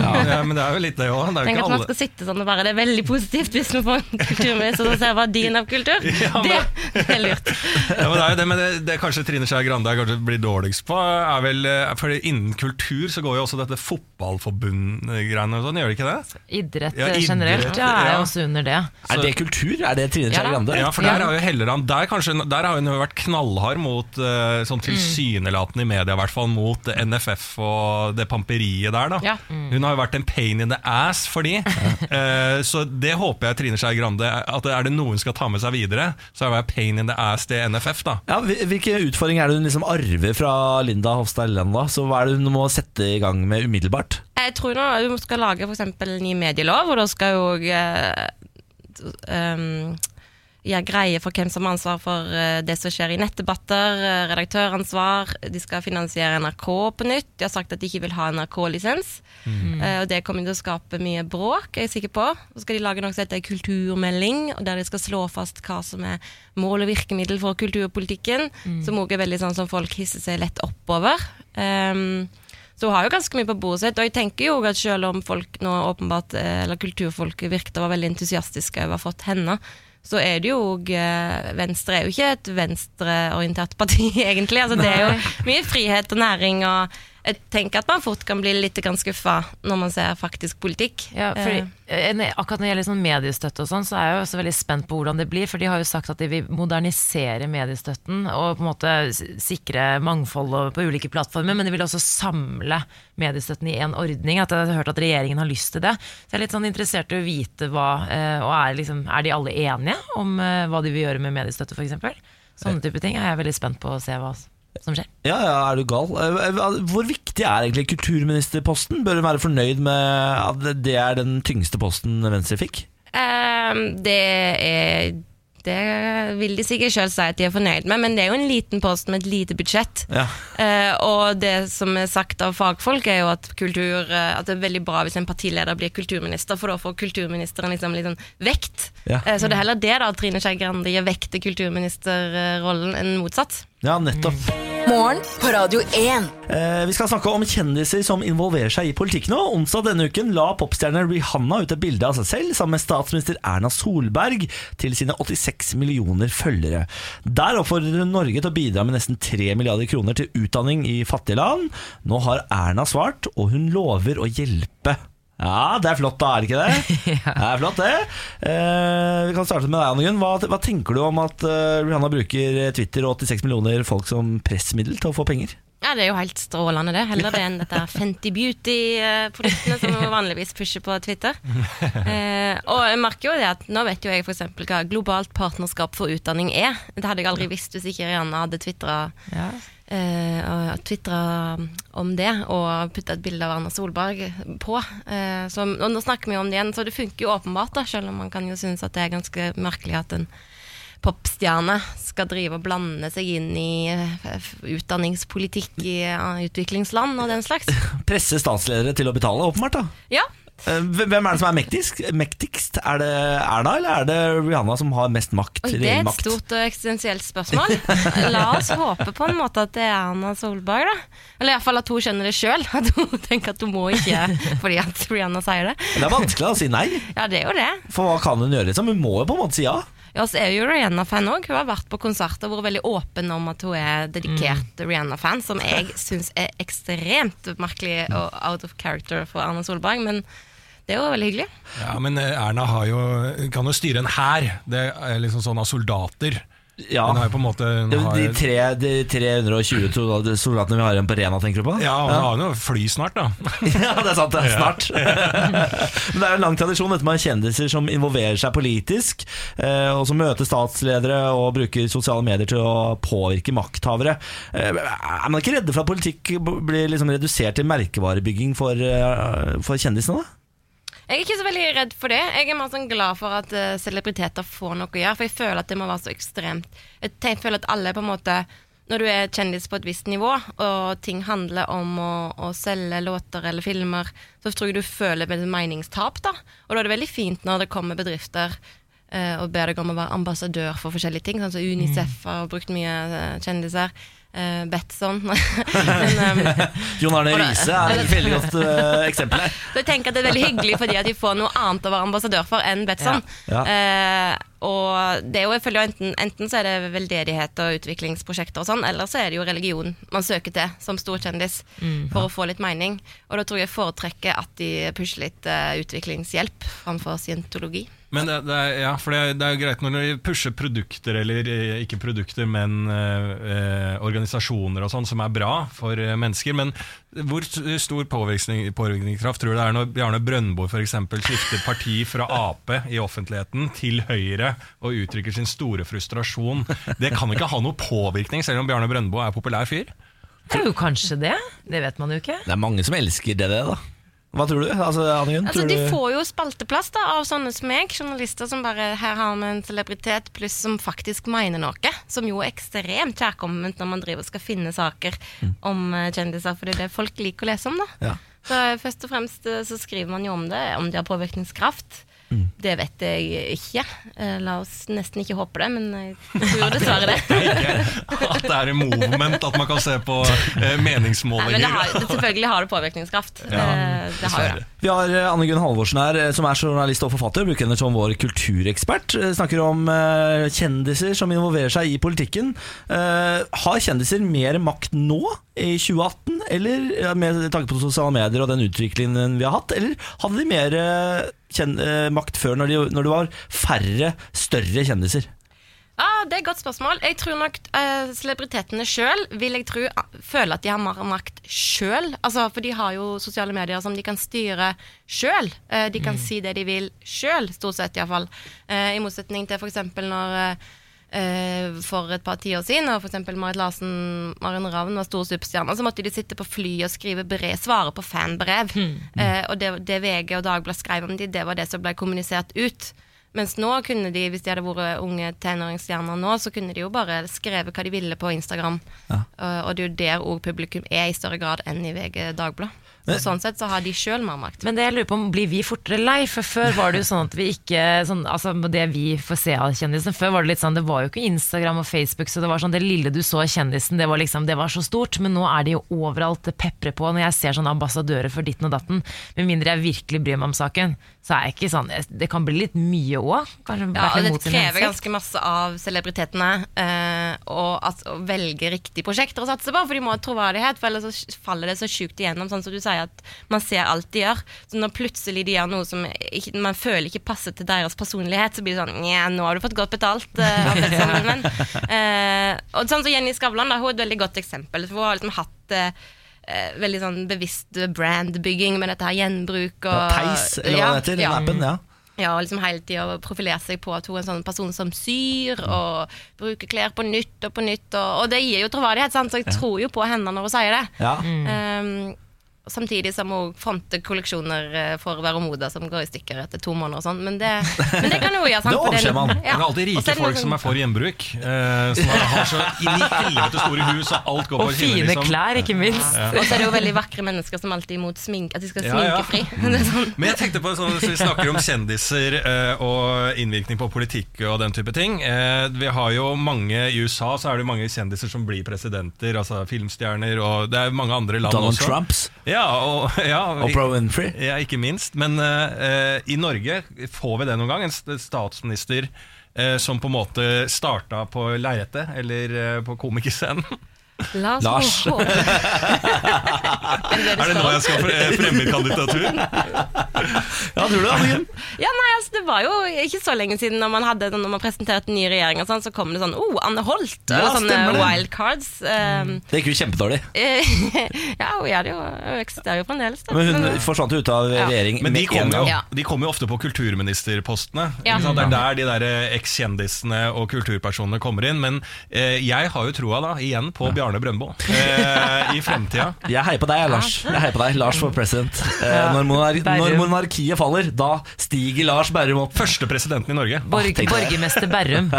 Ja, ja, men det er jo litt det òg. Tenk at man skal sitte sånn og bare Det er veldig positivt hvis man får en kulturminister som ser verdien av kultur. Ja, Det det, er lurt. ja, men det er jo det, men det, det kanskje Trine Skei Grande kanskje blir dårligst på, er vel eh, For innen kultur så går jo også dette fotballforbund-greiene og sånn, gjør det ikke det? Idrett Ja, eh, idrett, generelt ja, er jo også under det. Er det kultur? Er det Trine Skei. Grande? Ja, for der har jo Helleland Der, kanskje, der har hun jo vært knallhard mot eh, Sånn tilsynelatende i media, i hvert fall mot NFF og det pamperiet der. da Ja. Hun har jo vært en pain in the ass for de. Eh, så det håper jeg Trine Skei Grande At er det noe hun skal ta med seg videre, så er det pain in the ass til NFF. da Ja, hvilke utfordringer er det hun liksom arver fra Linda Hofstad Helleland? da? Så Hva er det hun må sette i gang med umiddelbart? Jeg tror nå hun skal lage for eksempel ny medielov, og da skal jo eh, um, gjøre greie for hvem som har ansvar for eh, det som skjer i nettdebatter, eh, redaktøransvar. De skal finansiere NRK på nytt. De har sagt at de ikke vil ha NRK-lisens. Mm. og det kommer til å skape mye bråk, er jeg sikker på. Så skal de lage noe som heter kulturmelding, der de skal slå fast hva som er mål og virkemiddel for kulturpolitikken, som også er veldig sånn som folk hisser seg lett oppover. Um, så hun har jo ganske mye på bordet sitt, og jeg tenker jo at selv om folk nå åpenbart, eh, eller kulturfolket virket å være veldig entusiastiske over å ha fått henne, så er det jo òg Venstre er jo ikke et venstreorientert parti, egentlig. Altså, det er jo mye frihet og næring, og jeg tenker at man fort kan bli litt skuffa når man ser faktisk politikk. Ja, fordi, Eh, eh, akkurat når det gjelder sånn mediestøtte og sånn, så er jeg jo også veldig spent på hvordan det blir. For de har jo sagt at de vil modernisere mediestøtten og på en måte sikre mangfold på ulike plattformer, men de vil også samle mediestøtten i én ordning. At jeg har hørt at regjeringen har lyst til det. Så jeg er litt sånn interessert i å vite hva eh, Og er, liksom, er de alle enige om hva de vil gjøre med mediestøtte, f.eks.? Sånne type ting er jeg veldig spent på å se hva som skjer. Ja, ja, er du gal? Eh, eh, Hvor viktig er egentlig kulturministerposten? Bør hun være fornøyd med at det er den tyngste posten Venstre fikk? Um, det er Det vil de sikkert sjøl si at de er fornøyd med, men det er jo en liten post med et lite budsjett. Ja. Eh, og det som er sagt av fagfolk, er jo at, kultur, at det er veldig bra hvis en partileder blir kulturminister, for da får kulturministeren liksom litt sånn vekt. Ja. Eh, så det er heller det da at Trine Skei Grande gir vekt til kulturministerrollen enn motsatt. Ja, nettopp. Morgen på Radio 1. Eh, vi skal snakke om kjendiser som involverer seg i politikk nå. Onsdag denne uken la popstjerne Rihanna ut et bilde av seg selv sammen med statsminister Erna Solberg til sine 86 millioner følgere. Der oppfordrer hun Norge til å bidra med nesten 3 milliarder kroner til utdanning i fattige land. Nå har Erna svart, og hun lover å hjelpe. Ja, det er flott da, er det ikke det? Det er flott det. Eh, vi kan starte med deg, Anne Gunn. Hva, hva tenker du om at uh, Rihanna bruker Twitter og 86 millioner folk som pressmiddel til å få penger? Ja, Ja, det er jo helt strålende, det. Heller det enn dette Fenty Beauty-produktene som vi vanligvis pusher på Twitter. Eh, og jeg merker jo det at nå vet jo jeg f.eks. hva globalt partnerskap for utdanning er. Det hadde jeg aldri visst hvis ikke Rihanna hadde tvitra Ja. Eh, og twitret om det og putta et bilde av Erna Solberg på. Eh, så, og nå snakker vi om det igjen, så det funker jo åpenbart, da, selv om man kan jo synes at det er ganske merkelig at en popstjerne skal drive og blande seg inn i eh, utdanningspolitikk i eh, utviklingsland og den slags. Presse statsledere til å betale, åpenbart. da Ja, Hvem er det som er mektigst? mektigst? Er det Erna, eller er det Rihanna som har mest makt? Oi, det er et makt? stort og eksistensielt spørsmål. La oss håpe på en måte at det er Erna Solberg, da. Eller iallfall at hun skjønner det sjøl. At hun tenker at hun må ikke fordi at Rihanna sier det. Det er vanskelig å si nei, Ja, det er jo det. for hva kan hun gjøre? liksom? Hun må jo på en måte si ja. Ja, så er jo Rihanna-fan òg. Hun har vært på konserter og vært veldig åpen om at hun er dedikert Rihanna-fan, som jeg syns er ekstremt merkelig og out of character for Erna Solberg. Men det jo veldig hyggelig. Ja, Men eh, Erna har jo, kan jo styre en hær. Det liksom sånn av soldater. ja. Hun har på en måte har, de, tre, de 320 soldatene vi har igjen på Rena, tenker du på? Ja, og ja. har jo fly snart, da. Ja, det er sant. det er Snart. Men det er en lang tradisjon dette med kjendiser som involverer seg politisk, eh, og som møter statsledere og bruker sosiale medier til å påvirke makthavere. Eh, Er man ikke redde for at politikk blir liksom redusert til merkevarebygging for, for kjendisene? da? Jeg er ikke så veldig redd for det. Jeg er mer sånn glad for at uh, celebriteter får noe å gjøre. For jeg føler at det må være så ekstremt. Jeg tenker, føler at alle på en måte Når du er kjendis på et visst nivå, og ting handler om å, å selge låter eller filmer, så tror jeg du føler et meningstap. da. Og da er det veldig fint når det kommer bedrifter uh, og ber deg om å være ambassadør for forskjellige ting. Sånn som Unicef har brukt mye uh, kjendiser. Uh, Betson. Men, um, Jon Arne Og Riise er et veldig godt uh, eksempel her. Så jeg tenker at det er veldig hyggelig fordi at de får noe annet å være ambassadør for enn Betson. Ja. Eh, og det er jo, jeg føler jo enten, enten så er det veldedighet og utviklingsprosjekter og sånn, eller så er det jo religion man søker til som storkjendis for å få litt mening. Og da tror jeg jeg foretrekker at de pusher litt eh, utviklingshjelp framfor scientologi. Men det, det er, ja, for det, det er jo greit når de pusher produkter, eller eh, ikke produkter, men eh, eh, organisasjoner og sånn, som er bra for eh, mennesker. Men hvor stor påvirkningskraft tror du det er når Bjarne Brøndbo f.eks. skifter parti fra Ap i offentligheten til Høyre og uttrykker sin store frustrasjon? Det kan ikke ha noe påvirkning, selv om Bjarne Brøndbo er populær fyr? Det er jo kanskje det. Det vet man jo ikke. Det er mange som elsker det, det da. Hva tror du? Altså, Anniken, Altså, tror de du... får jo spalteplass da, av sånne som meg, journalister som bare Her har vi en celebritet pluss som faktisk mener noe. Som jo er ekstremt kjærkomment når man driver og skal finne saker om eh, kjendiser, for det er det folk liker å lese om, da. Ja. Så eh, først og fremst eh, så skriver man jo om det, om de har påvirkningskraft. Det vet jeg ikke. Eh, La oss nesten ikke håpe det, men jeg tror dessverre det. At det er en movement, at man kan se på meningsmålinger. Nei, men det har, det, selvfølgelig har det påvirkningskraft. Ja, Eh, det har det. Vi har eh, Anne Gunn Halvorsen her, eh, som er journalist og forfatter. Bruker henne som vår kulturekspert. Eh, Snakker om eh, kjendiser som involverer seg i politikken. Eh, har kjendiser mer makt nå, i 2018, eller med tanke på sosiale medier og den utviklingen vi har hatt? Eller hadde de mer eh, eh, makt før, når, de, når det var færre større kjendiser? Ja, Det er et godt spørsmål. Jeg tror nok eh, Celebritetene sjøl vil jeg tro ah, føler at de har mer makt sjøl. Altså, for de har jo sosiale medier som de kan styre sjøl. Eh, de kan si det de vil sjøl, stort sett iallfall. Eh, I motsetning til f.eks. når eh, for et par tiår siden, og f.eks. Marit Larsen, Maren Ravn var store superstjerner, så måtte de sitte på fly og skrive brev, svare på fanbrev. Eh, og det, det VG og Dagbladet skrev om de, det var det som ble kommunisert ut. Mens nå kunne de, hvis de hadde vært unge tenåringsstjerner nå, så kunne de jo bare skrevet hva de ville på Instagram. Ja. Uh, og det er jo der òg publikum er i større grad enn i VG Dagblad. Så sånn sett så har de sjøl mer makt. Men det jeg lurer på om blir vi fortere lei? For før var det jo sånn at vi ikke sånn, Altså det vi får se av kjendisen Før var det litt sånn Det var jo ikke Instagram og Facebook, så det var sånn det lille du så av kjendisen, det var liksom Det var så stort. Men nå er det jo overalt det peprer på. Når jeg ser sånne ambassadører for ditten og datten, med mindre jeg virkelig bryr meg om saken, så er jeg ikke sånn Det kan bli litt mye òg. Ja, og det krever ganske masse av celebritetene eh, og at, å velge riktige prosjekter å satse på, for de må ha troverdighet, for ellers så faller det så sjukt igjennom, sånn som du sier. at man ser alt de gjør. Så når plutselig de gjør noe som ikke, man føler ikke passer til deres personlighet, så blir det sånn Nja, nå har du fått godt betalt. Men, eh, og sånn som Jenny Skavlan, da, hun er et veldig godt eksempel. For hun har liksom hatt eh, veldig sånn bevisst brandbygging med dette her gjenbruk og Ja, Theis, eller hva det heter, ja. appen. Ja. Ja, og liksom hele tida profilere seg på at hun er en sånn person som syr og bruker klær på nytt og på nytt. Og, og det gir jo troverdighet, sant? så jeg tror jo på henne når hun sier det. Ja. Um, samtidig som hun fronter kolleksjoner for å være moda som går i stykker etter to måneder og sånn. Men det, men det kan hun gjøre. sant? Det overser man. Ja. Det er alltid rike er folk som er for gjenbruk. Eh, som har så inn i helvete store hus, og alt går på Og skinner. fine Liksom. klær, ikke minst. Og så er det jo veldig vakre mennesker som alltid er imot smink, at de skal Ja, ja. sminkefri. Er sånn. Men jeg tenkte på sånn, så Vi snakker om kjendiser eh, og innvirkning på politikk og den type ting. Eh, vi har jo mange I USA så er det mange kjendiser som blir presidenter, altså filmstjerner, og det er mange andre land Donald også. Trumps. Ja, og, ja, Oprah Winfrey. Ja, ikke minst. Men eh, i Norge får vi det noen gang. En statsminister uh, som på en måte starta på lerretet, eller uh, på komikerscenen. Lars, Lars. Er det nå jeg skal fre- fremme kandidatur? Ja, tror du det? Ja, nei, altså Det var jo ikke så lenge siden når man, hadde, når man presenterte ny regjering, og sånn, så kom det sånn Oh, Anne Holt! Ja, og sånne wildcards. Um, Det gikk jo kjempedårlig. ja, hun gjør det jo. Hun eksisterer jo fremdeles. da. Men hun Men- forsvant jo ut av Ja. regjering Men de kommer jo. De kommer jo ofte på kulturministerpostene. Ja. Ikke sant? Det er der de der eh, ekskjendisene og kulturpersonene kommer inn. Men eh, jeg har jo troa da, igjen på Bjarne Brøndbo eh, i fremtida. Jeg heier på deg, Lars. Jeg heier på deg, Lars for president. Eh, når, monar når monarkiet faller, da stiger Lars Berrum opp. Første presidenten i Norge. Borg, tenk borgermester Berrum.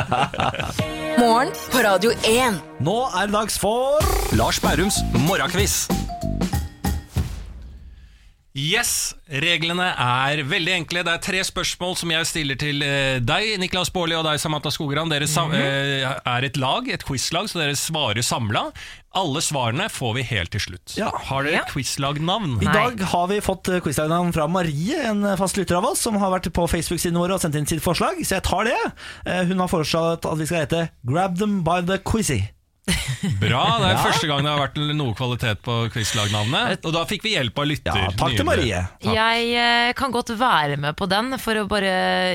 Morgen på Radio 1. Nå er det dags for Lars Bærums morgenkviss. Yes, reglene er veldig enkle. Det er tre spørsmål som jeg stiller til eh, deg, Niklas Baarli, og deg, Samantha Skogran. Dere sam -hmm. er et lag, et quizlag, så dere svarer samla. Alle svarene får vi helt til slutt. Ja. Har dere Ja. quizlagnavn? I dag har vi fått eh, quizlagnavn fra Marie, en fast lytter av oss, som har vært på Facebook-siden vår og sendt inn sitt forslag, så jeg tar det. Hun har foreslått at vi skal hete Grab them by the quizzy. Bra, det er Ja. første gang det har vært noe kvalitet på quizlagnavnet. Og da fikk vi hjelp av lytter. Ja, takk til Marie. Marie. Jeg eh, kan godt være med på den, for å bare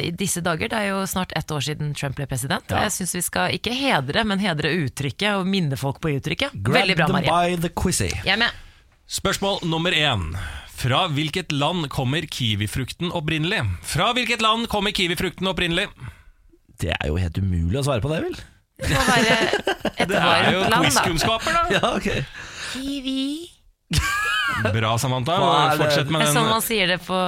i disse dager Det er jo snart ett år siden Trump ble president. Ja. jeg syns vi skal ikke hedre, men hedre uttrykket og minne folk på uttrykket. Grab Veldig bra, them Marie. by the quizzy. Jeg er med. Spørsmål nummer én. Fra hvilket land kommer kiwifrukten opprinnelig? Fra hvilket land kommer kiwifrukten opprinnelig? Det er jo helt umulig å svare på det, vel? Det må være et Det er jo varmt land, da. quizkunnskaper, da. Ja, ok Kiwi. Bra, Samantha. Hva er det? Fortsett med Det er sånn den. man sier det på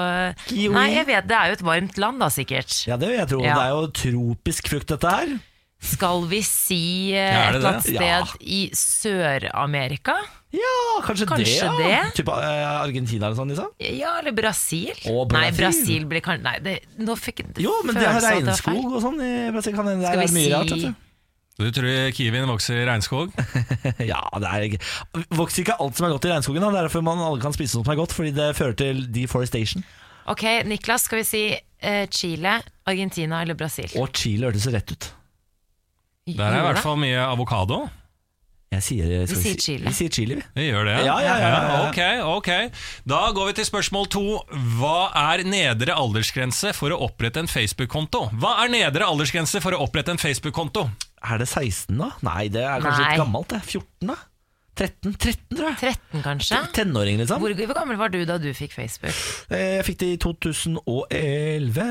Kiwi. Nei, jeg vet, det er jo et varmt land, da, sikkert. Ja, det vil jeg tro. Ja. Det er jo tropisk frukt, dette her. Skal vi si eh, Ja, er et det eller annet det? sted Ja. i Sør-Amerika? Ja, kanskje, Kanskje det. Ja. det? Typ eh, Argentina eller sånn, liksom? Ja, eller Brasil? Å, Nei, Brasil. Brasil blir kanskje Nei, det, nå fikk jeg Jo, men det har feil av at det var feil. regnskog og sånn i Brasil. Kan det Skal er vi mye si- rart, vet du. Du tror kiwien vokser i regnskog? Ja, det er ikke Vokser ikke alt som er godt i regnskogen. Da. Det er derfor man alle kan spise noe som er godt, fordi det fører til deforestation. Ok, Niklas, skal vi si eh, Chile, Argentina eller Brasil? Og Chile hørtes rett ut. Der er i hvert fall mye avokado. Jeg sier, vi, sier si- Chile. Vi sier Chile, vi. Vi gjør det. Ja, ja, ja, ja, ja. Ok, ok. Da går vi til spørsmål to. Hva er nedre aldersgrense for å opprette en Facebook-konto? Hva er nedre aldersgrense for å opprette en Facebook-konto? Er det 16, da? Nei, det er kanskje Nei. litt gammelt. det 14, da? 13, 13 tror jeg. 13, kanskje? Tenåring, liksom. Hvor, hvor gammel var du da du fikk Facebook? Eh, Jeg fikk det i 2011.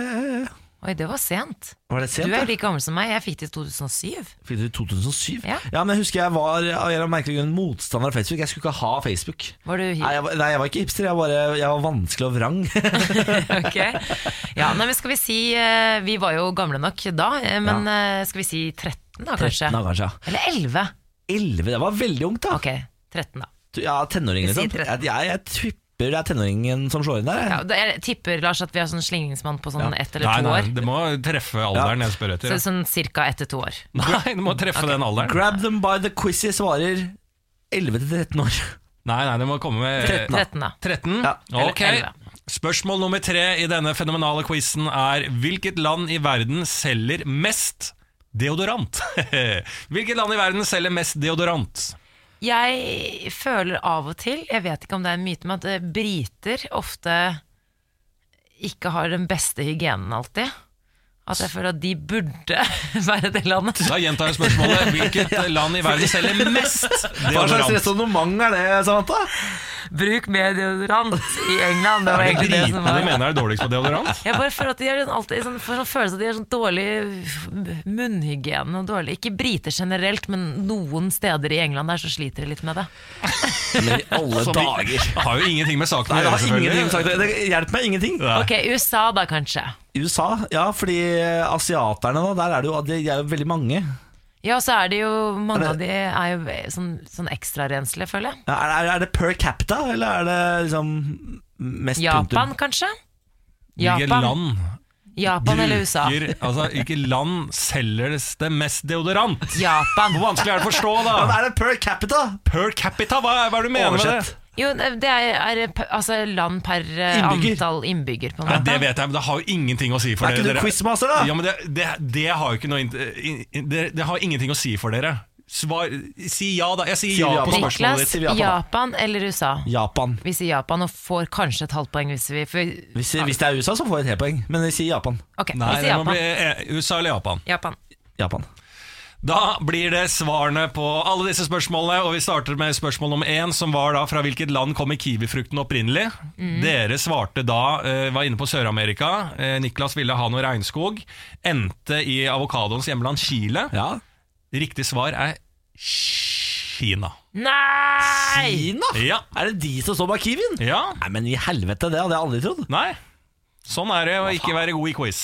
Oi, det var sent. Var det sent Du er like gammel som meg. Jeg fikk det i 2007. Fikk det i 2007? Ja. men jeg husker jeg var av en merkelig grunn motstander av Facebook. Jeg skulle ikke ha Facebook. Var du Nei, jeg var, nei, jeg var ikke hipster. Jeg, bare, jeg var vanskelig og vrang. Ok. Ja, nei, men skal vi si eh, Vi var jo gamle nok da, eh, men ja. skal vi si 13 da, kanskje? 13 da, kanskje. Eller 11? 11, det var veldig ungt, da. Ok, 13 da. Ja, tenåring, liksom. 13. Jeg, jeg, jeg tipper det er tenåringen som slår inn der. jeg. Ja, jeg tipper Lars at vi har sånn slingringsmann på sånn Ja. ett eller Nei, to nei, år. det må treffe alderen jeg spør etter. Så, sånn cirka ett til to år. Nei, det må treffe den alderen. Grab them by the quizzy svarer 11 til 13 år. Nei, nei, det må komme med 13, da. 13 da. 13? Ja. Ok. Eller 11. Spørsmål nummer tre i denne fenomenale quizen er Hvilket land i verden selger mest deodorant? Hvilket land i verden selger mest deodorant? Jeg føler av og til, jeg vet ikke om det er en myte, men at eh, briter ofte ikke har den beste hygienen alltid. At jeg føler at de burde være det landet. Da gjentar jeg spørsmålet. Hvilket land i verden selger mest Hva slags deodorant? resonnement er det, Samantha? Bruk mer deodorant i England. Det var det egentlig det som var du mener er dårligst på deodorant? Jeg bare føler at de har alltid sånn, får sånn følelse at de har sånn dårlig munnhygiene. Og dårlig. Ikke briter generelt, men noen steder i England der så sliter de litt med det. Men i alle så dager. Det har jo ingenting med saken å gjøre, har selvfølgelig. sagt. Det hjelper meg ingenting. Ok, USA da kanskje. USA, ja, fordi asiaterne da, der er det jo, de er jo veldig mange. Ja, så er det jo Mange det, av de er jo sånn, sånn ekstrarenslige, føler jeg. Ja, Er, er det per capita, eller er det liksom mest Japan, punktum? kanskje? Hvilke Japan, land Japan eller USA? bruker Altså, ikke land selger det mest deodorant? Japan. Hvor vanskelig er det å forstå, Men da? er det per capita? Per capita, hva er, hva er det du mener med Oversett. det? Jo, det er, er altså land per eh, Innbygger. antall innbygger, på en Ja, måte. det vet jeg, men det har jo ingenting å si for Er ikke dere. du Dere- quizmaster, da? Ja, men det, det, det har jo ikke noe int- in- det, det har ingenting å si for dere. Svar, si ja, da. Jeg sier Sier ja Japan. på spørsmålet Niklas, ditt. sier Japan, da. Eller USA? Japan. Vi sier Japan og får kanskje et halvt poeng hvis vi for, Hvis, hvis det er USA, så får jeg et helt poeng. Men vi sier Japan. Ok, Nei, vi det må Japan. bli eh, USA eller Japan. Japan. Japan. Da blir det svarene på alle disse spørsmålene, og vi starter med spørsmål nummer én, som var da fra hvilket land kommer kiwifrukten opprinnelig? Dere svarte da, uh, var inne på Sør-Amerika. Uh, Niklas ville ha noe regnskog. Endte i avokadoens hjemland Chile. Ja. Riktig svar er Kina. Nei! Kina? Ja. Er det de som står bak Kiwien? Ja. Nei, men i helvete, det hadde jeg aldri trodd. Nei. Sånn er det å ikke være god i quiz.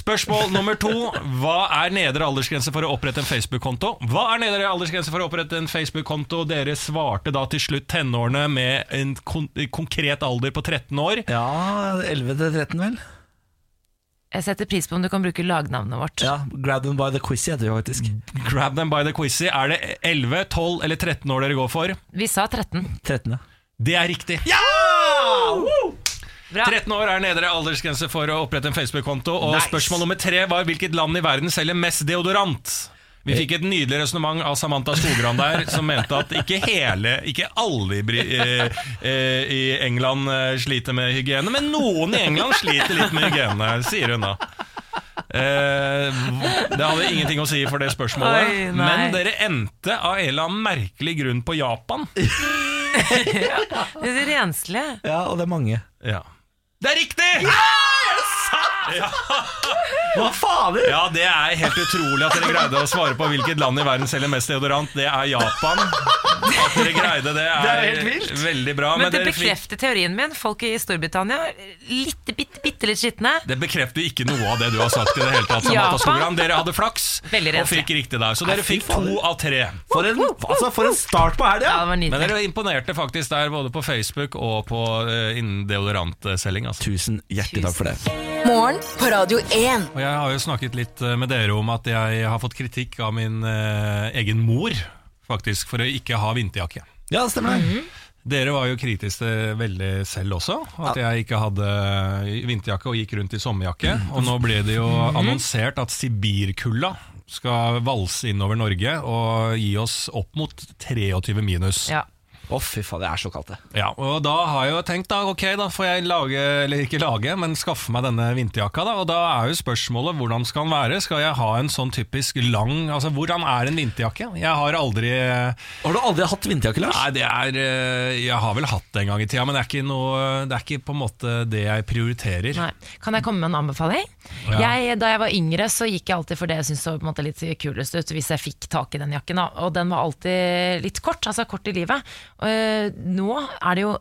Spørsmål nummer to. Hva er nedre aldersgrense for å opprette en Facebook-konto? Hva er nedre aldersgrense for å opprette en Facebook-konto? Dere svarte da til slutt tenårene med en kon konkret alder på 13 år. Ja, 11 til 13 vel? Jeg setter pris på om du kan bruke lagnavnet vårt. Ja, Grab them by the quizzy heter det faktisk. Grab them by the quizzy. Er det 11, 12 eller 13 år dere går for? Vi sa 13. 13. ja. Det er riktig. Bra. 13 år er nedre aldersgrense for å opprette en Facebook-konto. Og Nice. spørsmål nummer tre var hvilket land i verden selger mest deodorant? Vi fikk et nydelig resonnement av Samantha Skogran der, som mente at ikke hele, ikke alle i, eh, i England eh, sliter med hygiene, men noen i England sliter litt med hygiene, sier hun da. Eh, det hadde ingenting å si for det spørsmålet, Oi, men dere endte av en eller annen merkelig grunn på Japan. Det er renslige. Ja, og det er mange. Ja. Det er riktig! Hva fader? Ja, det er helt utrolig at dere greide å svare på hvilket land i verden selger mest deodorant. Det er Japan. At dere greide det, er, Det er helt vilt. veldig bra. Men det bekrefter fikk- teorien min. Folk i Storbritannia litt, bitte, bitte litt skitne. det bekrefter ikke noe av det du har sagt i det hele tatt. Japan. Dere hadde flaks og fikk riktig der. Så dere fikk to av tre. For en, altså, for en start på helga! Ja, det Men dere imponerte faktisk der både på Facebook og på uh, innen deodorantselging. Altså. Tusen hjertelig takk for det. Morgen på Radio 1. Og jeg har jo snakket litt eh, med dere om at jeg har fått kritikk av min eh, egen mor, faktisk, for å ikke ha vinterjakke. Ja, det stemmer det. Dere var jo kritiske veldig selv også, at jeg ikke hadde vinterjakke og gikk rundt i sommerjakke. Og nå ble det jo annonsert at Sibirkulda skal valse innover Norge og gi oss opp mot 23 minus. Ja. Å, fy faen, det er så kaldt, det. Ja, og da har jeg jo tenkt da, ok da får jeg lage, eller ikke lage, men skaffe meg denne vinterjakka da, og da er jo spørsmålet hvordan skal den være? Skal jeg ha en sånn typisk lang, altså hvordan er en vinterjakke? Jeg har aldri, Har du aldri hatt vinterjakke, Lars? nei det er, eh, jeg har vel hatt det en gang i tida, men det er ikke noe, det er ikke på en måte det jeg prioriterer. Nei. Kan jeg komme med en anbefaling? Ja. Jeg, da jeg var yngre, så gikk jeg alltid for det jeg syntes så på en måte litt kulest ut, hvis jeg fikk tak i den jakken. Da. Og den var alltid litt kort, altså kort i livet. Eh, nå er det jo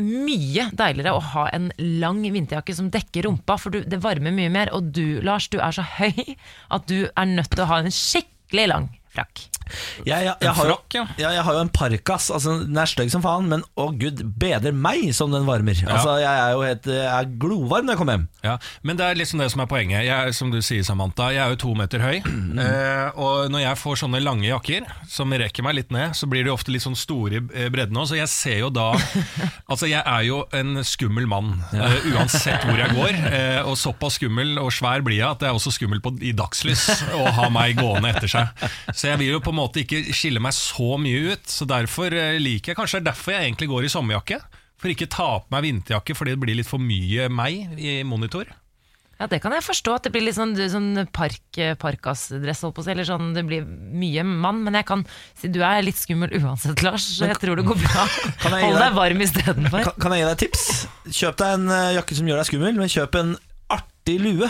mye deiligere å ha en lang vinterjakke som dekker rumpa, for du, det varmer mye mer. Og du, Lars, du er så høy at du er nødt til å ha en skikkelig lang frakk. Jeg, jeg, jeg, har jo, frakk, ja. ja, jeg har jo en parkas. Altså, den er stygg som faen, men å gud bedre meg som den varmer. Altså, jeg er jo helt jeg er glovarm når jeg kommer hjem. Ja, men det er liksom det som er poenget. Jeg, som du sier, Samantha, jeg er jo to meter høy. Eh, og når jeg får sånne lange jakker som rekker meg litt ned, så blir de ofte litt sånn store i eh, bredden òg. Så jeg ser jo da Altså, jeg er jo en skummel mann eh, uansett hvor jeg går. Eh, og såpass skummel og svær blir jeg at det er også skummel på, i dagslys å ha meg gående etter seg. Så Så jeg vil jo på en måte ikke skille meg så mye ut. Så derfor eh, liker jeg Kanskje det er derfor jeg egentlig går i sommerjakke. For ikke ta på meg vinterjakke fordi det blir litt for mye meg i monitor. Ja, Det kan jeg forstå, at det blir litt sånn, sånn park, parkasdress, holdt på å si. Eller sånn, det blir mye mann. Men jeg kan si du er litt skummel uansett, Lars, så jeg tror det går bra. Kan jeg gi Hold deg- deg varm istedenfor. Kan, kan jeg gi deg et tips? Kjøp deg en eh, jakke som gjør deg skummel, men kjøp en artig lue.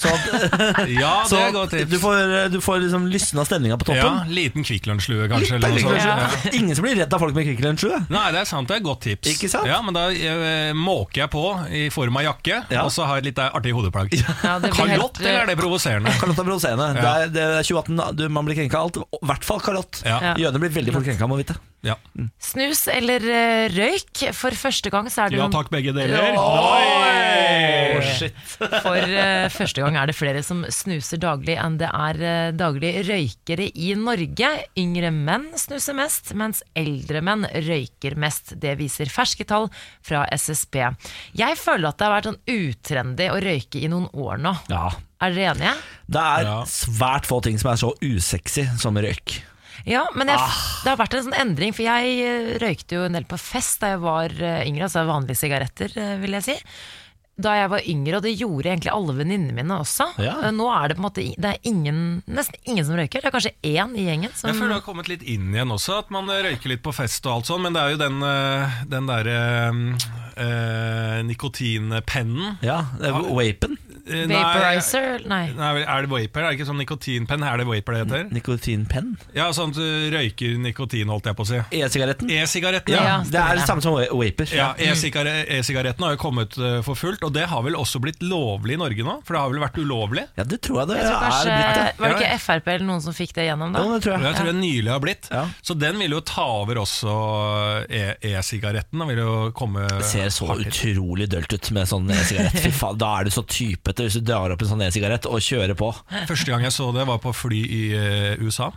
Så, at, Ja, det så er godt tips. du får, du får liksom lysna stemninga på Ja. Liten Kvikk Lunsj-lue, kanskje. Litt Eller noe sånt. Ja. Ingen som blir redd av folk med Kvikk Lunsj-lue. Nei, det er sant. Det er et godt tips. Ikke sant? Ja, Men da eh, måker jeg på i form av jakke, Ja. og så har jeg et litt artig hodeplagg. Ja, Kalott, helt- eller er det provoserende? Kalott er provoserende. Ja. Det, er- det er 2018, du, man blir krenka alt. I hvert fall kalott. Ja. Ja. Jøder blir veldig fort krenka, må vite. Ja. Snus eller uh, røyk? For første gang så er det ja takk, begge deler. Oi! shit. For uh, første gang er det flere som snuser daglig enn det er uh, daglig røykere i Norge. Yngre menn snuser mest, mens eldre menn røyker mest. Det viser ferske tall fra SSB. Jeg føler at det har vært sånn utrendy å røyke i noen år nå. Ja. Er dere enige? Det er Ja. svært få ting som er så usexy som røyk. Ja, men jeg, det har vært en sånn endring, for jeg eh, røykte jo en del på fest da jeg var eh, yngre, altså vanlige sigaretter, eh, vil jeg si. Da jeg var yngre, og det gjorde egentlig alle venninnene mine også. Ja. Eh, Nå er det på en måte det er ingen, nesten ingen som røyker. Det er kanskje én i gjengen som Jeg føler det har kommet litt inn igjen også, at man røyker litt på fest og alt sånn, men det er jo den, eh, den derre øh, nikotinpennen. Ja, det er Vapen. Eh, Vaporizer? Nei. Nei, er det vaper? Er det ikke sånn nikotinpenn? Er det vaper det heter? Nikotinpenn. Ja, sånn at du røyker nikotin, holdt jeg på å si. E-sigaretten. E-sigaretten, Ja, Ja, det er det samme som Vaper. Ja, e-sigare- E-sigaretten har jo kommet eh, for fullt, og det har vel også blitt lovlig i Norge nå? For det har vel vært ulovlig? Ja, det tror jeg det Jeg tror kanskje, er blitt. det. var det ikke Frp eller noen som fikk det gjennom, da? Ja, det tror jeg. jeg tror det nylig har blitt. Ja. Så den vil jo ta over også e- e-sigaretten. Den vil jo komme Det ser så utrolig dølt ut med sånn e-sigarett. Fy faen, Da er du så typete hvis du drar opp en sånn e-sigarett og kjører på. Første gang jeg så det, var på fly i eh, USA.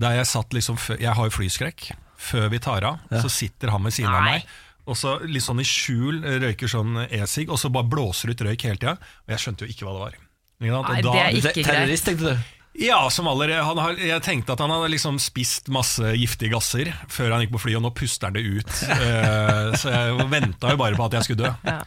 Der jeg satt liksom Jeg har jo flyskrekk. Før vi tar av, så sitter han ved siden av meg. Og så litt sånn i skjul eh, røyker sånn e-sig, og så bare blåser ut røyk hele tida. Og jeg skjønte jo ikke hva det var. Ikke sant? Og Nei, da- det er ikke greit. Terrorist, tenkte du. Ja, som allerede, han har, jeg tenkte at han hadde liksom spist masse giftige gasser før han gikk på flyet, og nå puster han det ut. Eh, så jeg venta jo bare på at jeg skulle dø. Ja.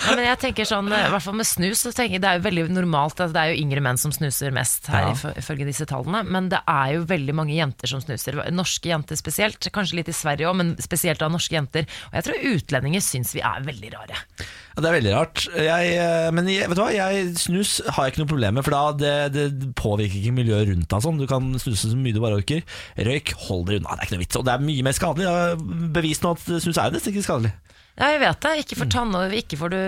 Ja, men jeg tenker sånn, i hvert fall med snus så tenker Det er jo veldig normalt at Det er jo yngre menn som snuser mest her, Ja. ifø- ifølge disse tallene. Men det er jo veldig mange jenter som snuser. Norske jenter spesielt. Kanskje litt i Sverige òg, men spesielt av norske jenter. Og jeg tror utlendinger syns vi er veldig rare. Ja, det er veldig rart. Jeg, eh, men jeg, vet du hva, jeg, snus har jeg ikke noe problem med, for da det, det påvirker ikke miljøet rundt deg. Sånn. Du kan snuse så mye du bare orker. Røyk, hold dere unna. Det er ikke noe vits. Og det er mye mer skadelig. Bevis bevist nå at snus er nesten ikke skadelig. Ja, jeg vet det. Ikke for tann, ikke får du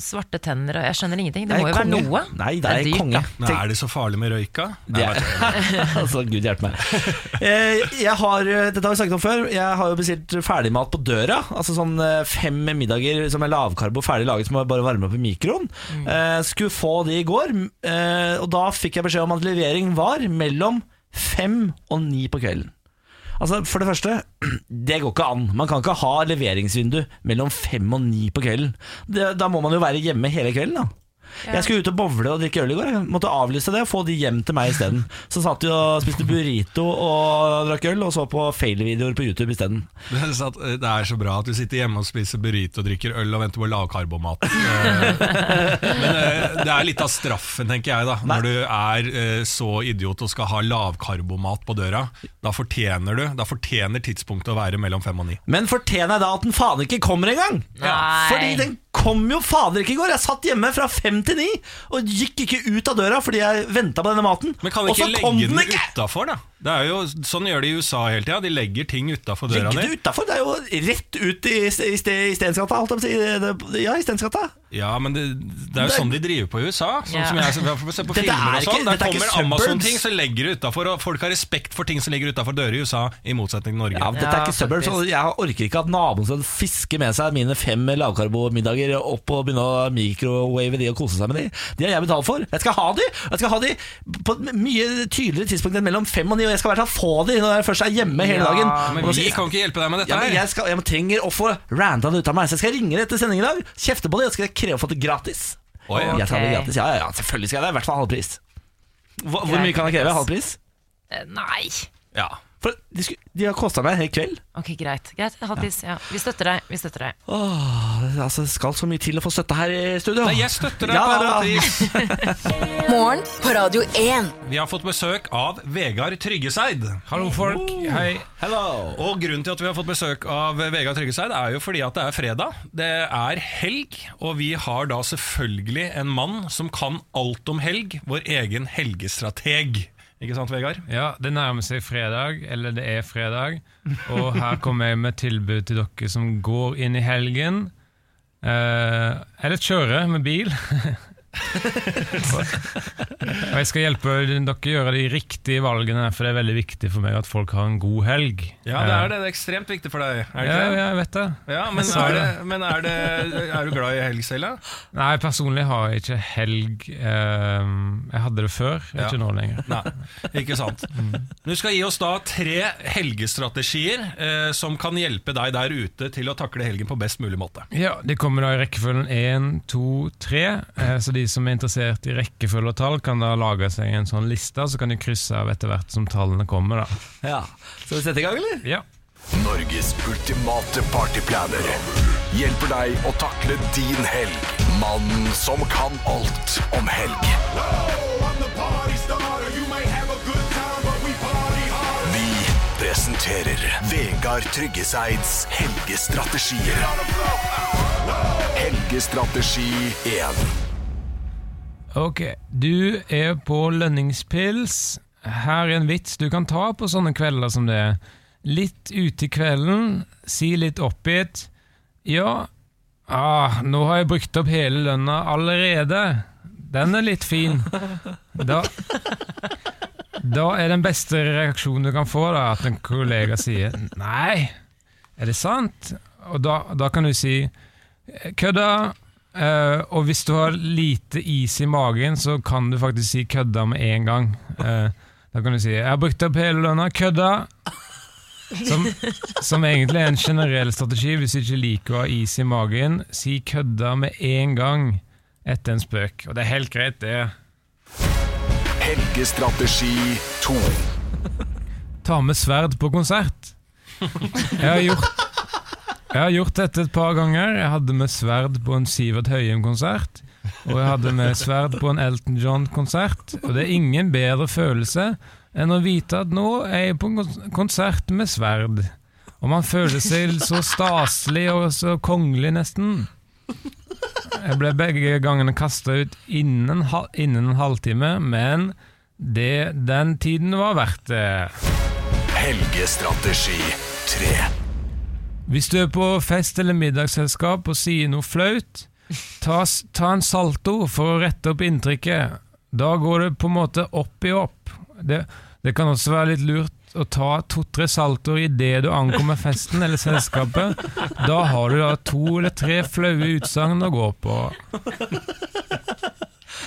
svarte tenner, og jeg skjønner ingenting. Det må er jo være konge. noe. Nei, det er, dyrt, konge. Men er det så farlig med røyka? Det er, altså, Gud hjelpe meg. Eh, Jeg har, dette har vi snakket om før. Jeg har jo bestilt ferdigmat på døra. Altså sånn eh, fem middager som er lavkarbo ferdig laget, som jeg bare varmer opp i mikroen. Mm. Skulle få de i går, eh, og da fikk jeg beskjed om at levering var mellom fem og ni på kvelden. Altså, For det første, det går ikke an. Man kan ikke ha leveringsvindu mellom fem og ni på kvelden. Det, da må man jo være hjemme hele kvelden, da. Jeg skulle ut og bowle og drikke øl i går. Jeg måtte avlyse det og få de hjem til meg isteden. Så satt vi og spiste burrito og drakk øl, og så på fail-videoer på YouTube isteden. Det er, så eh, det er så bra at du sitter hjemme og spiser burrito og drikker øl og venter på lavkarbomat. Eh, Men eh, det er litt av straffen, tenker jeg, da. Når du er så idiot og skal ha lavkarbomat på døra. Da fortjener du Da fortjener tidspunktet å være mellom fem og ni. Men fortjener jeg da at den faen ikke kommer engang? Nei. Fordi den kom jo fader ikke i går. Jeg satt hjemme fra fem til ni og gikk ikke ut av døra fordi jeg venta på denne maten. Men kan vi ikke legge den den utafor, da? Det er jo, sånn gjør de i USA hele tida. De legger ting utafor døra di. det? Det er jo rett ut i, i, i Stensgata, holdt jeg på å si. Ja, i Stensgata. Ja, men det, det er jo sånn de driver på i USA. Sånn Ja. som jeg ser på- ser på Dette filmer er og sånn. ikke- Der er kommer. Amazon-ting, så legger det utafor. Og folk har respekt for ting som ligger utafor dører i USA, i motsetning til Norge. Ja, Dette er Ja, ikke suburbs, faktisk. jeg orker ikke at naboen skal fiske med seg mine fem lavkarbomiddager opp og begynne å microwave de og kose seg med de. De har jeg betalt for. Jeg skal ha de! Jeg skal ha de på et mye tydeligere tidspunkt enn mellom fem og ni, og jeg skal i hvert fall få de når jeg først er hjemme hele Ja, dagen. Men vi kan ikke hjelpe deg med dette ja, jeg, skal, jeg trenger å få randa det ut av meg, så jeg skal ringe deg etter sending i dag, kjefte på og skal jeg kreve å få det gratis. Oi, ja. Jeg tar det gratis, ja, ja, ja, selvfølgelig skal jeg det, i hvert fall halv pris. Hvor, hvor mye kan jeg kreve? Halvpris? Halv pris? Eh, Nei. Ja. For de, skulle, de har kosta meg en hel kveld. Ok, greit. greit. Hattis, ja. Vi støtter deg. Vi støtter deg. Åh, altså, det skal så mye til å få støtte her i studio. Nei, jeg støtter deg Ja, på det Morgen på Radio 1. Vi har fått besøk av Vegard Tryggeseid. Hallo, folk. Hei. Hello. Og grunnen til at vi har fått besøk av Vegard Tryggeseid, er jo fordi at det er fredag. Det er helg, og vi har da selvfølgelig en mann som kan alt om helg. Vår egen helgestrateg. Ikke sant, Vegard? Ja, det nærmer seg fredag, eller det er fredag. Og her kommer jeg med tilbud til dere som går inn i helgen. Eh, eller kjører med bil. og jeg skal hjelpe dere gjøre de riktige valgene, for det er veldig viktig for meg at folk har en god helg. Ja, det er det. Det er ekstremt viktig for deg. Er det Ja, ja, jeg vet det. Ja, men, er, det, men er, det, er du glad i helg selv, da? Nei, personlig har jeg ikke helg. eh, jeg hadde det før, Ja. ikke nå lenger. Nei, ikke sant. Du skal gi oss da tre helgestrategier eh, som kan hjelpe deg der ute til å takle helgen på best mulig måte. Ja, De kommer da i rekkefølgen 1, 2, 3. Eh, så de som er interessert i rekkefølge og tall, kan da lage seg en sånn liste, så kan de krysse av etter hvert som tallene kommer. da. Ja. Skal vi sette i gang, eller? Ja. Norges ultimate partyplaner hjelper deg å takle din helg. Mannen som kan alt om helg. Vi presenterer Vegard Tryggeseids helgestrategier. Helgestrategi 1. Ok, du er på lønningspils. Her er en vits du kan ta på sånne kvelder som det. Litt ute i kvelden, si litt oppgitt. Ja, ah, nå har jeg brukt opp hele lønna allerede. Den er litt fin. Da, da er den beste reaksjonen du kan få, da, at en kollega sier 'nei, er det sant?' Og da, da kan du si 'kødda'. Eh, og hvis du har lite is i magen, så kan du faktisk si 'kødda' med en gang. Uh, da kan du si 'jeg har brukt opp hele lønna, kødda'. Som, som egentlig er en generell strategi hvis du ikke liker å ha is i magen. Si 'kødda' med en gang etter en spøk. Og det er helt greit, det. Helgestrategi 2. Ta med sverd på konsert. Jeg har gjort jeg har gjort dette et par ganger. Jeg hadde med sverd på en Sivert Høyem-konsert. Og jeg hadde med sverd på en Elton John-konsert. Og det er ingen bedre følelse enn å vite at nå er jeg på en konsert med sverd. Og man føler seg så staselig og så kongelig, nesten. Jeg ble begge gangene kasta ut innen, innen en halvtime, men det, den tiden var verdt det. Helgestrategi 3. Hvis du er på fest eller middagsselskap og sier noe flaut, ta, ta en salto for å rette opp inntrykket. Da går det på en måte opp i opp. Det, det kan også være litt lurt å ta to-tre saltoer idet du ankommer festen eller selskapet. Da har du da to eller tre flaue utsagn å gå på.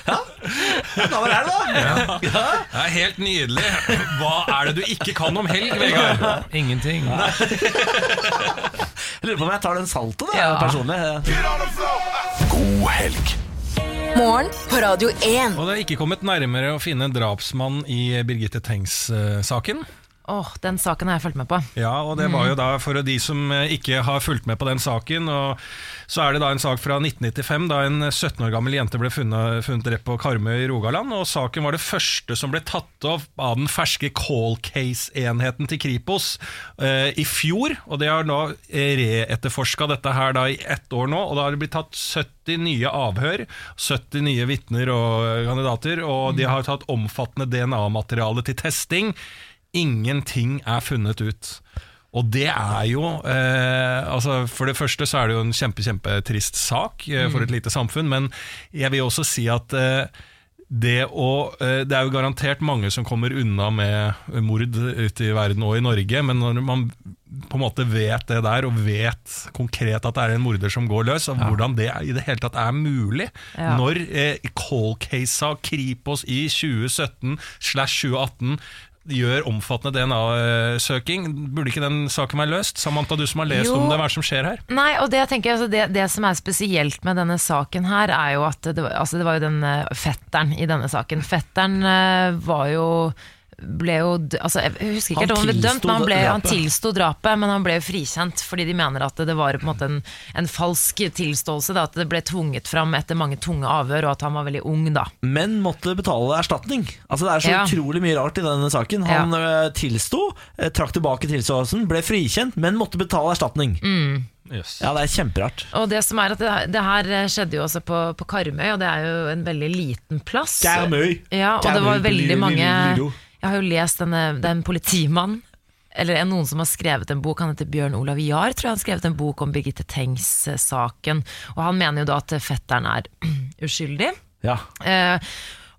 Da var det da. Det er helt nydelig. Hva er det du ikke kan om helg, Vegard? Ingenting. Jeg lurer på om jeg tar den salto, da, Ja. personlig. God helg. Morgen på Radio 1. Og det er ikke kommet nærmere å finne en drapsmann i Birgitte Tengs-saken. Åh, den saken har jeg fulgt med på. Ja, og det var jo da for de som eh, ikke har fulgt med på den saken. Og så er det da en sak fra 1995, da en 17 år gammel jente ble funnet, funnet drept på Karmøy i Rogaland. Og saken var det første som ble tatt opp av den ferske call case-enheten til Kripos eh, i fjor. Og det har nå reetterforska dette her da i ett år nå, og da har det blitt tatt 70 nye avhør. 70 nye vitner og eh, kandidater, og de har tatt omfattende DNA-materiale til testing. Ingenting er funnet ut. Og det er jo eh, altså For det første så er det jo en kjempe, kjempetrist sak eh, for et lite samfunn, men jeg vil også si at eh, det, å, eh, det er jo garantert mange som kommer unna med mord ute i verden og i Norge, men når man på en måte vet det der, og vet konkret at det er en morder som går løs, og hvordan det i det hele tatt er mulig, Ja. når eh, Call Case-a Kripos i 2017 slash 2018 gjør omfattende DNA-søking, burde ikke den saken være løst? Samantha, du som har lest Jo. om det, hva er det som skjer her? Nei, og det, jeg tenker, altså, det, det som er spesielt med denne saken her, er jo at det, altså, det var jo den eh, fetteren i denne saken. Fetteren eh, var jo ble jo altså, Jeg husker ikke helt om han ble dømt, men han, ble, han tilsto drapet. Men han ble jo frikjent fordi de mener at det var på en måte en, en falsk tilståelse. Da, at det ble tvunget fram etter mange tunge avhør, og at han var veldig ung da. Men måtte betale erstatning. Altså Det er så Ja. utrolig mye rart i denne saken. Han ja. tilsto, eh, trakk tilbake tilståelsen, ble frikjent, men måtte betale erstatning. Mm. Yes. Ja, det er kjemperart. Og det som er at det, det her skjedde jo også på, på Karmøy, og det er jo en veldig liten plass. Karmøy. Ja, og det var Karmøy, veldig mange Lido. Jeg har jo lest denne, det er en politimann eller en- noen som har skrevet en bok, han heter Bjørn Olav Jahr, tror jeg han har skrevet en bok om Birgitte Tengs-saken. Og han mener jo da at fetteren er uskyldig. Ja. Eh,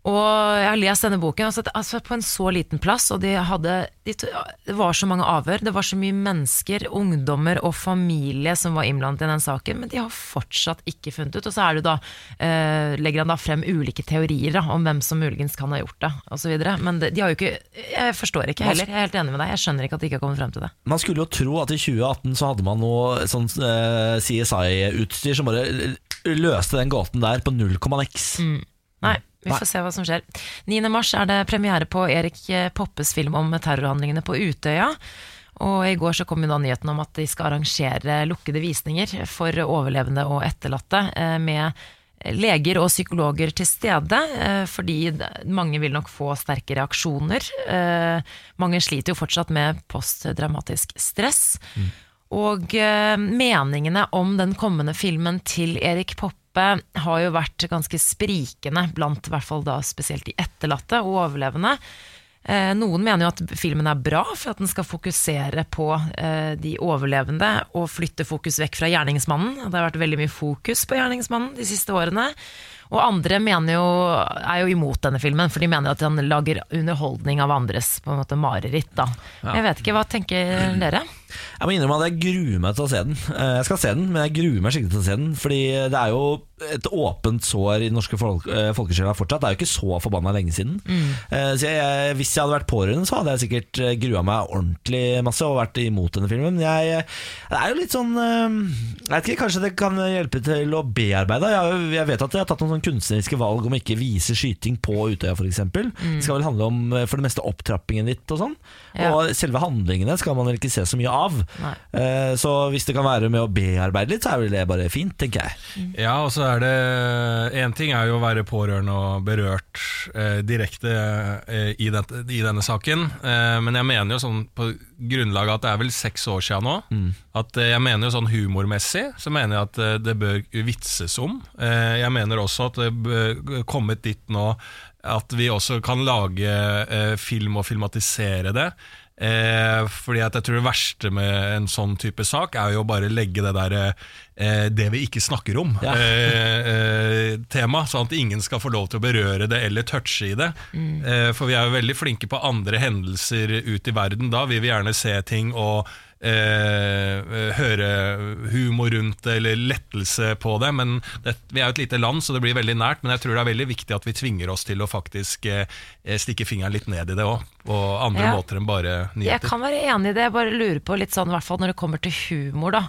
og jeg har lest denne boken altså, altså på en så liten plass, og de hadde, de, det var så mange avhør, det var så mye mennesker, ungdommer og familie som var innblandet i den saken, men de har fortsatt ikke funnet ut. Og så det da, eh, legger han da frem ulike teorier da, om hvem som muligens kan ha gjort det, osv. Men de, de har jo ikke Jeg forstår ikke heller, jeg er helt enig med deg, jeg skjønner ikke at de ikke har kommet frem til det. Man skulle jo tro at i 2018 så hadde man noe sånn eh, CSI-utstyr som bare løste den gåten der på null komma niks. Nei, vi får se hva som skjer. 9. mars er det premiere på Erik Poppes film om terrorhandlingene på Utøya. Og i går så kom da nyheten om at de skal arrangere lukkede visninger for overlevende og etterlatte eh, med leger og psykologer til stede, eh, fordi mange vil nok få sterke reaksjoner. Eh, Mange sliter jo fortsatt med postdramatisk stress. Og eh, meningene om den kommende filmen til Erik Poppe har jo vært ganske sprikende blant i hvert fall da spesielt de etterlatte og overlevende. Eh, noen mener jo at filmen er bra for at den skal fokusere på eh, de overlevende og flytte fokus vekk fra gjerningsmannen. Det har vært veldig mye fokus på gjerningsmannen de siste årene. Og andre mener jo, er jo imot denne filmen, for de mener at den lager underholdning av andres på en måte mareritt. Da. Jeg vet ikke, hva tenker dere? Jeg må innrømme at jeg gruer meg til å se den. Eh, Jeg skal se den, men jeg gruer meg skikkelig til å se den. Fordi det er jo et åpent sår i den norske folk, eh, folkesjela fortsatt. Det er jo ikke så forbanna lenge siden. Mm. Så jeg, hvis jeg hadde vært pårørende, så hadde jeg sikkert eh, grua meg ordentlig masse og vært imot denne filmen. Men jeg, det er jo litt sånn eh, Jeg vet ikke, Kanskje det kan hjelpe til å bearbeide. Jeg, jeg vet at jeg har tatt noen sånn kunstneriske valg om å ikke vise skyting på Utøya f.eks. Det skal vel handle om eh, for det meste opptrappingen ditt og sånn. Ja. Og selve handlingene skal man vel ikke se så mye av. Nei. Eh, Så hvis det kan være med å bearbeide litt, så er vel det bare fint, tenker jeg. Ja, og så er det En ting er jo å være pårørende og berørt eh, direkte eh, i, den, i denne saken. Eh, men jeg mener jo sånn på grunnlag av at det er vel seks år siden nå, at eh, jeg mener jo sånn humormessig så mener jeg at det bør vitses om. Eh, jeg mener også at det bør kommet dit nå at vi også kan lage eh, film og filmatisere det. Eh, fordi at jeg tror det verste med en sånn type sak er jo bare legge det der eh, Det vi ikke snakker om, Ja. eh, eh, tema, sånn at ingen skal få lov til å berøre det eller touche i det. Eh, for vi er jo veldig flinke på andre hendelser ut i verden. Da Vi vil vi gjerne se ting og eh, eh, høre humor rundt det, eller lettelse på det. Men det, vi er jo et lite land, så det blir veldig nært. Men jeg tror det er veldig viktig at vi tvinger oss til å faktisk eh, stikke fingeren litt ned i det òg. På andre Ja. måter enn bare Jeg kan være enig i det, jeg bare lurer på litt sånn, i hvert fall når det kommer til humor, da.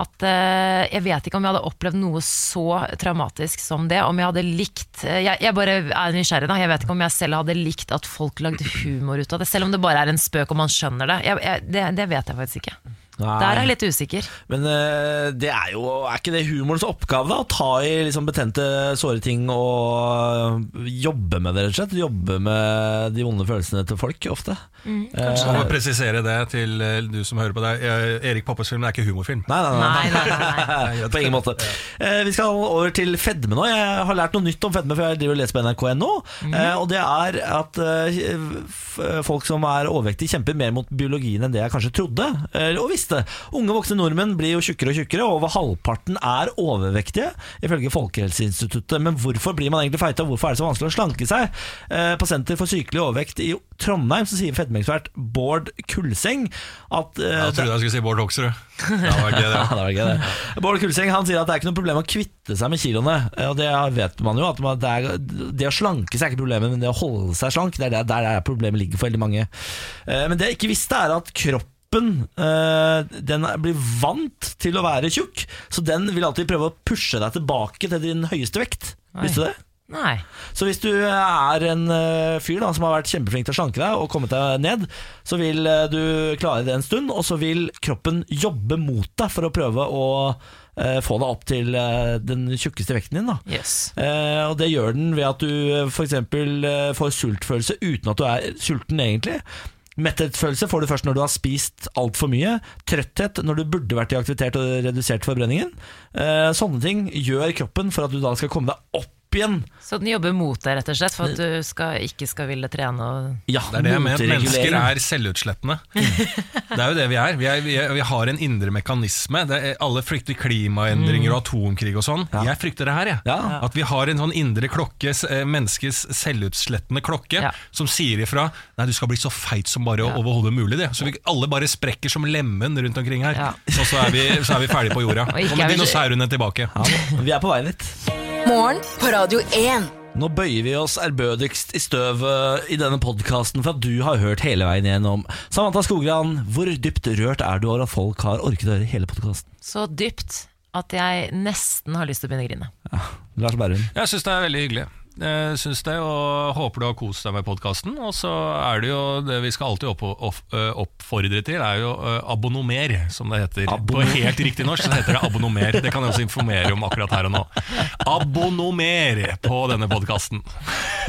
At eh, Jeg vet ikke om jeg hadde opplevd noe så traumatisk som det. Om jeg hadde likt eh, Jeg, jeg bare er nysgjerrig, da. Jeg vet ikke om jeg selv hadde likt at folk lagde humor ut av det. Selv om det bare er en spøk og man skjønner det. Jeg, jeg, det, det vet jeg faktisk ikke. Der er jeg litt usikker. Men eh, det er jo Er ikke det humorens oppgave, da? Å ta i liksom betente, såre ting og jobbe med det, rett og slett? Jobbe med de vonde følelsene til folk, ofte. Mm, Eh, Jeg må presisere det til eh, du som hører på deg. Eh, Erik Poppes film er ikke humorfilm. Nei, nei, nei. Nei, nei, nei, nei. På ingen måte. Eh, vi skal over til fedme nå. Jeg har lært noe nytt om fedme, for jeg driver og leser på nrk.no. Eh, og det er at eh, f- folk som er overvektige, kjemper mer mot biologien enn det jeg kanskje trodde eh, og visste. Unge voksne nordmenn blir jo tjukkere og tjukkere, og over halvparten er overvektige, ifølge Folkehelseinstituttet. Men hvorfor blir man egentlig feita, hvorfor er det så vanskelig å slanke seg? Eh, på Senter for sykelig overvekt i Trondheim så sier fedmeekspert Bård Kulseng at eh, Jeg trodde jeg skulle si Bård Hoksrud. Det var gøy, det. det gøy, det. Bård Kulseng han sier at det er ikke noe problem å kvitte seg med kiloene. eh, Og det vet man jo. At man, det, er, det å slanke seg er ikke problemet, men det å holde seg slank, det er der, der er problemet ligger for veldig mange. Eh, Men det jeg ikke visste, er at kroppen eh, den blir vant til å være tjukk, så den vil alltid prøve å pushe deg tilbake til din høyeste vekt. Nei. Visste du det? Nei. Så hvis du er en eh, fyr da som har vært kjempeflink til å slanke deg og kommet deg ned, så vil eh, du klare det en stund, og så vil kroppen jobbe mot deg for å prøve å få deg opp til den tjukkeste vekten din. da Yes. Eh, og det gjør den ved at du f.eks. Uh, får sultfølelse uten at du er sulten egentlig. Metthetsfølelse får du først når du har spist altfor mye. Trøtthet når du burde vært i aktivitet og redusert forbrenningen. Eh, sånne ting gjør kroppen for at du da skal komme deg opp igjen. Så den jobber mot deg, rett og slett, for at du skal, ikke skal ville trene og Ja, Det er det jeg mener. Mennesker er selvutslettende. Det er jo det vi er. Vi, er, vi, er, vi har en indre mekanisme. Det er, alle frykter klimaendringer og atomkrig og sånn. Jeg frykter det her, jeg. Ja. At vi har en sånn indre klokke, eh, menneskets selvutslettende klokke, Ja. som sier ifra Nei, du skal bli så feit som bare overhodet mulig. Det. Så vi alle bare sprekker som lemen rundt omkring her. Ja. Og så er, vi, så er vi ferdige på jorda. Kommer er vi- dinosaurene tilbake. Ja, vi er på vei dit. Morgen på Radio 1. Nå bøyer vi oss ærbødigst i støvet i denne podkasten for at du har hørt hele veien gjennom. Samantha Skogran, hvor dypt rørt er du over at folk har orket å høre hele podkasten? Så dypt at jeg nesten har lyst til å begynne å grine. Lars Berrum. Jeg syns det er veldig hyggelig. Jeg synes det, og Håper du har kost deg med podkasten. Og så er det jo det vi skal alltid opp, opp, øh, oppfordre til, er jo øh, abonnomer, som det heter. På helt riktig norsk så heter det abonnomer. Det kan jeg også informere om akkurat her og nå. Abonnomer på denne podkasten.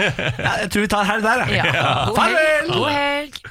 Ja, jeg tror vi tar helg der, jeg. Ja. God helg! God helg.